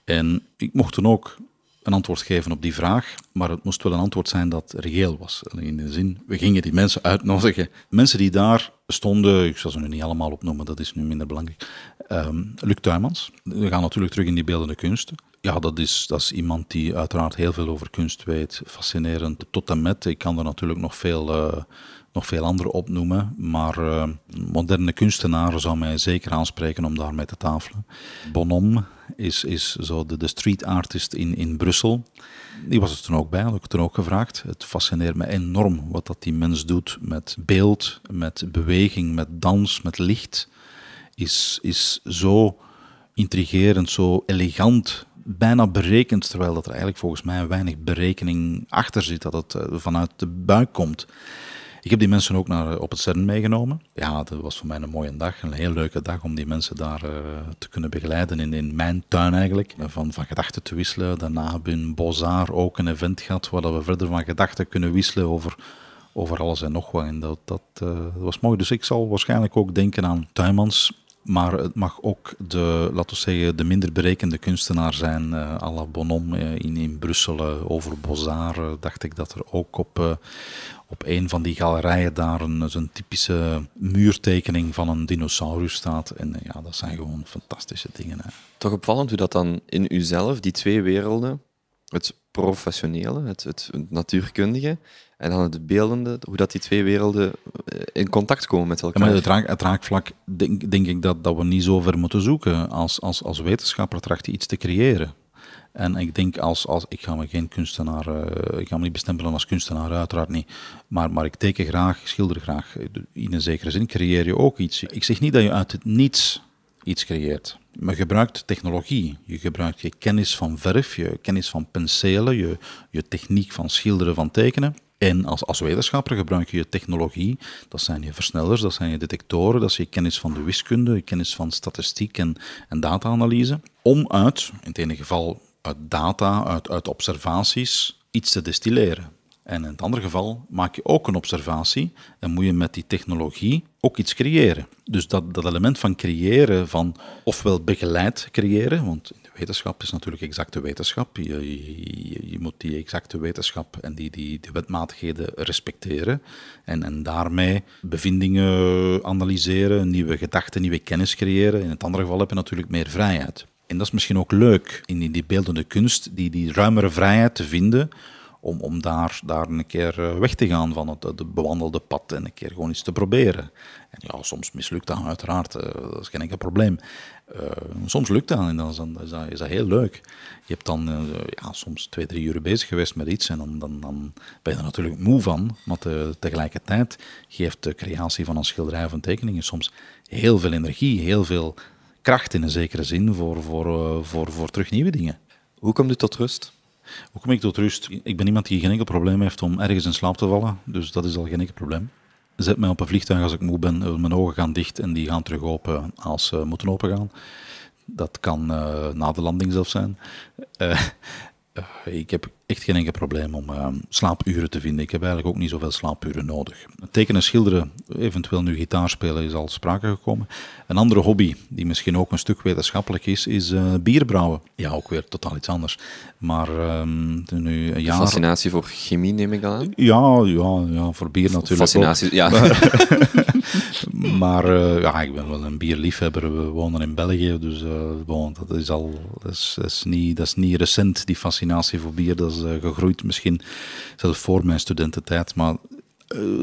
En ik mocht toen ook een antwoord geven op die vraag, maar het moest wel een antwoord zijn dat reëel was. In de zin, we gingen die mensen uitnodigen. Mensen die daar stonden, ik zal ze nu niet allemaal opnoemen, dat is nu minder belangrijk. Ehm Luc Tuymans, we gaan natuurlijk terug in die beeldende kunsten. Ja, dat is, dat is iemand die uiteraard heel veel over kunst weet. Fascinerend tot en met. Ik kan er natuurlijk nog veel, eh, nog veel andere opnoemen. Maar eh, moderne kunstenaar zou mij zeker aanspreken om daarmee te tafelen. Bonhomme is, is zo de, de street artist in, in Brussel. Die was er toen ook bij, had ik toen ook gevraagd. Het fascineert me enorm wat dat die mens doet met beeld, met beweging, met dans, met licht. Is, is zo intrigerend, zo elegant, bijna berekend, terwijl dat er eigenlijk volgens mij weinig berekening achter zit, dat het eh, vanuit de buik komt. Ik heb die mensen ook naar, op het CERN meegenomen. Ja, dat was voor mij een mooie dag, een heel leuke dag om die mensen daar eh, te kunnen begeleiden in, in mijn tuin eigenlijk. Van, van gedachten te wisselen. Daarna hebben we in Bozar ook een event gehad waar we verder van gedachten kunnen wisselen over, over alles en nog wat. En dat, dat, eh, was mooi. Dus ik zal waarschijnlijk ook denken aan Tuymans. Maar het mag ook de, laten we zeggen, de minder berekende kunstenaar zijn. eh à la Bonhomme eh, in, in Brussel. eh, over Bozar dacht ik dat er ook op, op een van die galerijen daar een, zo'n typische muurtekening van een dinosaurus staat. En ja, dat zijn gewoon fantastische dingen. Hè. Toch opvallend hoe dat dan in uzelf, die twee werelden, het professionele, het, het natuurkundige, en dan het beeldende, hoe dat die twee werelden eh, in contact komen met Ja, elkaar. maar het, raak, het raakvlak denk, denk ik dat, dat we niet zo ver moeten zoeken. Als, als, als wetenschapper tracht je iets te creëren. En ik denk als, als ik ga me geen kunstenaar, eh, ik ga me niet bestempelen als kunstenaar, uiteraard niet. Maar, maar ik teken graag, schilder graag. In een zekere zin creëer je ook iets. Ik zeg niet dat je uit het niets iets creëert. Maar gebruikt technologie. Je gebruikt je kennis van verf, je kennis van penselen, je, je techniek van schilderen, van tekenen. En als, als wetenschapper gebruik je je technologie. Dat zijn je versnellers, dat zijn je detectoren, dat is je kennis van de wiskunde, je kennis van statistiek en, en data-analyse. Om uit, in het ene geval uit data, uit, uit observaties, iets te destilleren. En in het andere geval maak je ook een observatie en moet je met die technologie ook iets creëren. Dus dat, dat element van creëren, van ofwel begeleid creëren, want de wetenschap is natuurlijk exacte wetenschap. Je, je, moet die exacte wetenschap en die, die, die wetmatigheden respecteren. En, en daarmee bevindingen analyseren, nieuwe gedachten, nieuwe kennis creëren. In het andere geval heb je natuurlijk meer vrijheid. En dat is misschien ook leuk in die beeldende kunst, die, die ruimere vrijheid te vinden om, om daar, daar een keer eh, weg te gaan van het, het bewandelde pad en een keer gewoon iets te proberen. En ja, soms mislukt dat uiteraard, eh, dat is geen enkel probleem. Eh, soms lukt dat en dan is, is, dat, is dat heel leuk. Je hebt dan ja, soms twee, drie uur bezig geweest met iets en dan, dan, ben je er natuurlijk moe van, maar te- tegelijkertijd geeft de creatie van een schilderij of een tekening soms heel veel energie, heel veel kracht in een zekere zin voor, voor, voor, voor terug nieuwe dingen. Hoe komt u tot rust? Hoe kom ik tot rust? Ik ben iemand die geen enkel probleem heeft om ergens in slaap te vallen, dus dat is al geen enkel probleem. Zet mij op een vliegtuig als ik moe ben, eh, mijn ogen gaan dicht en die gaan terug open als ze moeten opengaan. Dat kan eh, na de landing zelfs zijn. Eh, ik heb echt geen enkel probleem om eh, slaapuren te vinden. Ik heb eigenlijk ook niet zoveel slaapuren nodig. Tekenen, schilderen, eventueel nu gitaar spelen is al sprake gekomen. Een andere hobby, die misschien ook een stuk wetenschappelijk is, is eh bier brouwen. Ja, ook weer totaal iets anders. Maar ehm, nu een jaar... Fascinatie voor chemie, neem ik aan. Ja, ja, ja, voor bier natuurlijk ook. Fascinatie, ja. Maar eh, ja, ik ben wel een bierliefhebber. We wonen in België, dus bon, dat is al dat is, dat is niet, dat is niet recent, die fascinatie voor bier. Dat is eh, gegroeid misschien zelfs voor mijn studententijd. Maar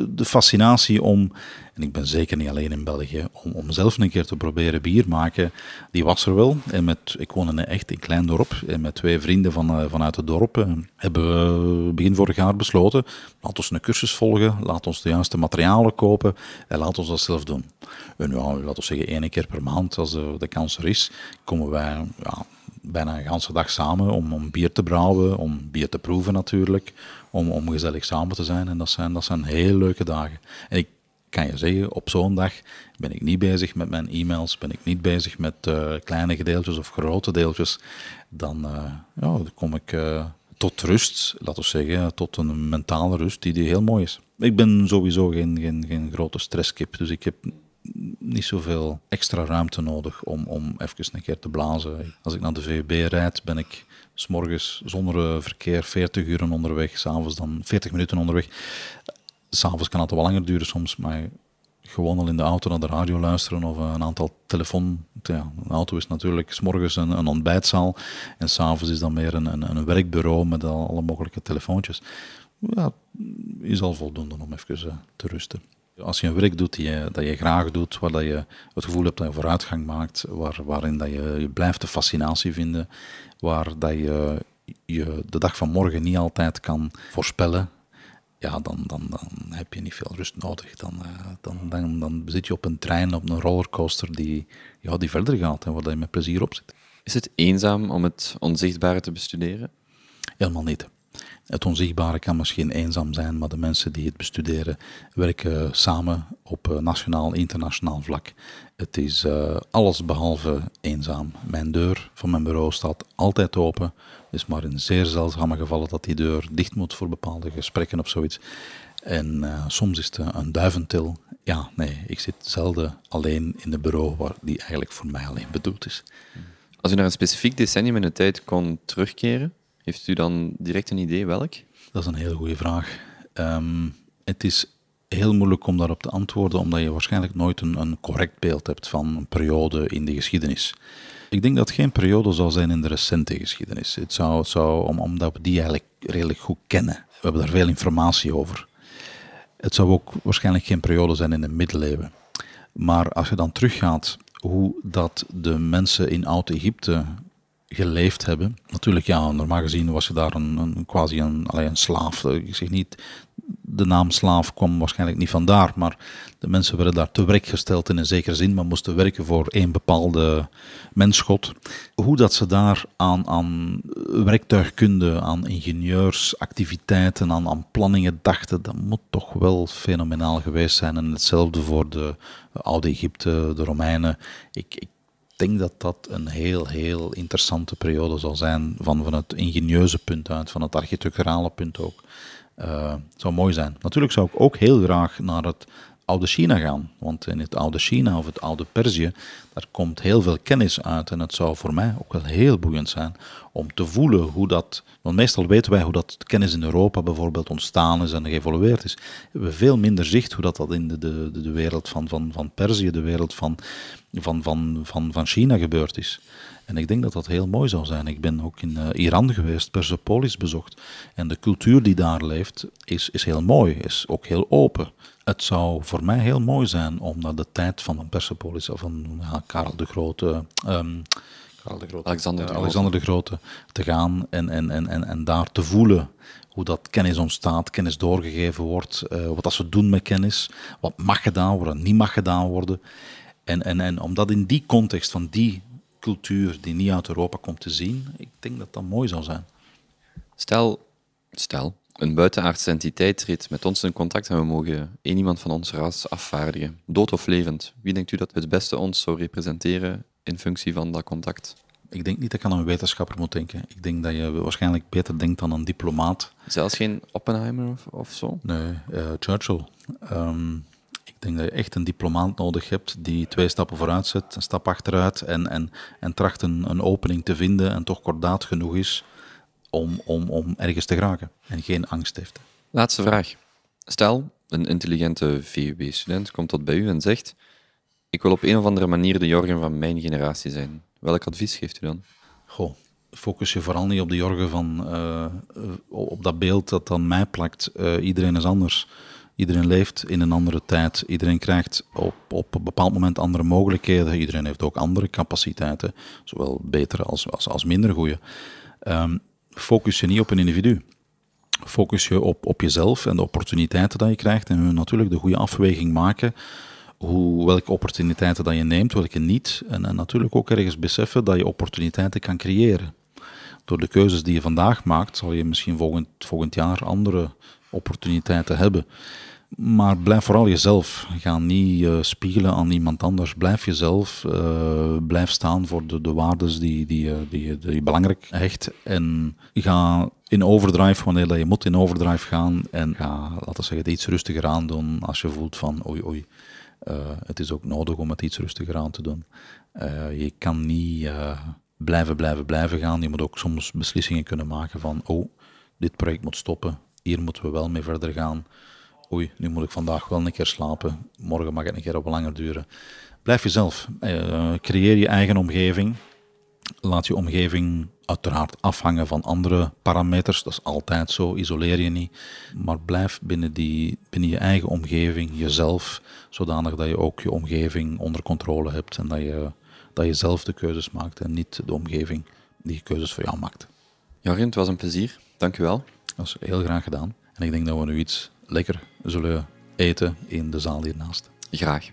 de fascinatie om, en ik ben zeker niet alleen in België, om, om zelf een keer te proberen bier maken, die was er wel. En met, ik woon in een echt een klein dorp en met twee vrienden van, uh, vanuit het dorp hebben we begin vorig jaar besloten, laat ons een cursus volgen, laat ons de juiste materialen kopen en laat ons dat zelf doen. En ja, laten we zeggen één keer per maand, als de, de kans er is, komen wij ja, bijna een hele dag samen om, om bier te brouwen, om bier te proeven natuurlijk, om, om gezellig samen te zijn. En dat zijn, dat zijn heel leuke dagen. En ik kan je zeggen, op zo'n dag ben ik niet bezig met mijn e-mails, ben ik niet bezig met uh, kleine gedeeltjes of grote deeltjes. Dan, uh, ja, dan kom ik uh, tot rust, laten we zeggen, tot een mentale rust die, die heel mooi is. Ik ben sowieso geen, geen, geen grote stresskip, dus ik heb niet zoveel extra ruimte nodig om, om even een keer te blazen. Als ik naar de VUB rijd, ben ik s'morgens zonder verkeer 40 uur onderweg, s'avonds dan 40 minuten onderweg. S'avonds kan het wel langer duren soms, maar gewoon al in de auto naar de radio luisteren of een aantal telefoon... Ja, een auto is natuurlijk s'morgens een, een ontbijtzaal en s'avonds is dan meer een, een, een werkbureau met alle mogelijke telefoontjes. Ja, is al voldoende om even eh, te rusten. Als je een werk doet die je, dat je graag doet, waar dat je het gevoel hebt dat je vooruitgang maakt, waar, waarin dat je, je blijft de fascinatie vinden, waar dat je, je de dag van morgen niet altijd kan voorspellen, ja, dan, dan, dan heb je niet veel rust nodig. Dan, uh, dan, dan, dan zit je op een trein, op een rollercoaster die, ja, die verder gaat en waar je met plezier op zit. Is het eenzaam om het onzichtbare te bestuderen? Helemaal niet. Het onzichtbare kan misschien eenzaam zijn, maar de mensen die het bestuderen werken samen op eh, nationaal, internationaal vlak. Het is uh, alles behalve eenzaam. Mijn deur van mijn bureau staat altijd open. Het is maar in zeer zeldzame gevallen dat die deur dicht moet voor bepaalde gesprekken of zoiets. En uh, soms is het een duiventil. Ja, nee, ik zit zelden alleen in het bureau waar die eigenlijk voor mij alleen bedoeld is. Als u naar een specifiek decennium in de tijd kon terugkeren, heeft u dan direct een idee welk? Dat is een hele goede vraag. Um, het is heel moeilijk om daarop te antwoorden, omdat je waarschijnlijk nooit een, een, correct beeld hebt van een periode in de geschiedenis. Ik denk dat het geen periode zal zijn in de recente geschiedenis. Het zou, zou om, omdat we die eigenlijk redelijk goed kennen. We hebben daar veel informatie over. Het zou ook waarschijnlijk geen periode zijn in de middeleeuwen. Maar als je dan teruggaat hoe dat de mensen in Oud-Egypte geleefd hebben. Natuurlijk, ja, normaal gezien was je daar een, quasi een, alleen een slaaf. Ik zeg niet, de naam slaaf kwam waarschijnlijk niet vandaar, maar de mensen werden daar te werk gesteld in een zekere zin, maar moesten werken voor één bepaalde mensgod. Hoe dat ze daar aan, aan werktuigkunde, aan ingenieursactiviteiten, aan, aan planningen dachten, dat moet toch wel fenomenaal geweest zijn. En hetzelfde voor de oude Egypte, de Romeinen. Ik denk dat dat een heel, heel interessante periode zal zijn van, van het ingenieuze punt uit, van het architecturale punt ook. Uh, zou mooi zijn. Natuurlijk zou ik ook heel graag naar het oude China gaan. Want in het oude China of het oude Perzië, daar komt heel veel kennis uit. En het zou voor mij ook wel heel boeiend zijn om te voelen hoe dat. Want meestal weten wij hoe dat kennis in Europa bijvoorbeeld ontstaan is en geëvolueerd is. We hebben veel minder zicht hoe dat, dat in de, de, de wereld van, van, van Perzië, de wereld van, van, van, van, van China gebeurd is. En ik denk dat dat heel mooi zou zijn. Ik ben ook in uh, Iran geweest, Persepolis bezocht. En de cultuur die daar leeft is, is heel mooi, is ook heel open. Het zou voor mij heel mooi zijn om naar de tijd van Persepolis of van ja, Karel de Grote. Um, Karel de Grote. Alexander, de, Alexander de Grote te gaan en, en, en, en, en daar te voelen hoe dat kennis ontstaat, kennis doorgegeven wordt, uh, wat dat ze doen met kennis, wat mag gedaan worden, niet mag gedaan worden. En, en, en om dat in die context van die cultuur die niet uit Europa komt te zien, ik denk dat dat mooi zou zijn. Stel, stel een buitenaardse entiteit treedt met ons in contact en we mogen één iemand van ons ras afvaardigen, dood of levend. Wie denkt u dat het beste ons zou representeren in functie van dat contact? Ik denk niet dat je aan een wetenschapper moet denken. Ik denk dat je waarschijnlijk beter denkt dan een diplomaat. Zelfs geen Oppenheimer of, of zo? Nee, uh, Churchill. Um, ik denk dat je echt een diplomaat nodig hebt die twee stappen vooruit zet, een stap achteruit en, en, en tracht een, een opening te vinden en toch kordaat genoeg is om, om, om ergens te geraken en geen angst heeft. Laatste vraag. Stel, een intelligente VUB-student komt tot bij u en zegt: Ik wil op een of andere manier de Jorgen van mijn generatie zijn. Welk advies geeft u dan? Goh, focus je vooral niet op de Jorgen van, uh, op dat beeld dat dan mij plakt. Uh, iedereen is anders. Iedereen leeft in een andere tijd. Iedereen krijgt op, op een bepaald moment andere mogelijkheden. Iedereen heeft ook andere capaciteiten, zowel betere als, als, als minder goede. Um, focus je niet op een individu. Focus je op, op jezelf en de opportuniteiten dat je krijgt. En natuurlijk de goede afweging maken. Hoe, welke opportuniteiten dat je neemt, welke niet. En, en natuurlijk ook ergens beseffen dat je opportuniteiten kan creëren. Door de keuzes die je vandaag maakt, zal je misschien volgend, volgend jaar andere opportuniteiten hebben. Maar blijf vooral jezelf. Ga niet uh, spiegelen aan iemand anders. Blijf jezelf. Uh, blijf staan voor de, de waarden die, die, die, die je belangrijk hecht. En ga in overdrive wanneer je moet in overdrive gaan. En ga, laten we zeggen, het iets rustiger aan doen als je voelt van oei oei. Het is ook nodig om het iets rustiger aan te doen. je kan niet blijven, blijven, blijven gaan. Je moet ook soms beslissingen kunnen maken van oh, dit project moet stoppen. Hier moeten we wel mee verder gaan oei, nu moet ik vandaag wel een keer slapen, morgen mag het een keer op langer duren. Blijf jezelf, uh, creëer je eigen omgeving. Laat je omgeving uiteraard afhangen van andere parameters, dat is altijd zo, isoleer je niet. Maar blijf binnen, die, binnen je eigen omgeving, jezelf, zodanig dat je ook je omgeving onder controle hebt en dat je, dat je zelf de keuzes maakt en niet de omgeving die keuzes voor jou maakt. Jorin, het was een plezier. Dank u wel. Dat is heel graag gedaan. En ik denk dat we nu iets lekker zullen eten in de zaal hiernaast. Graag.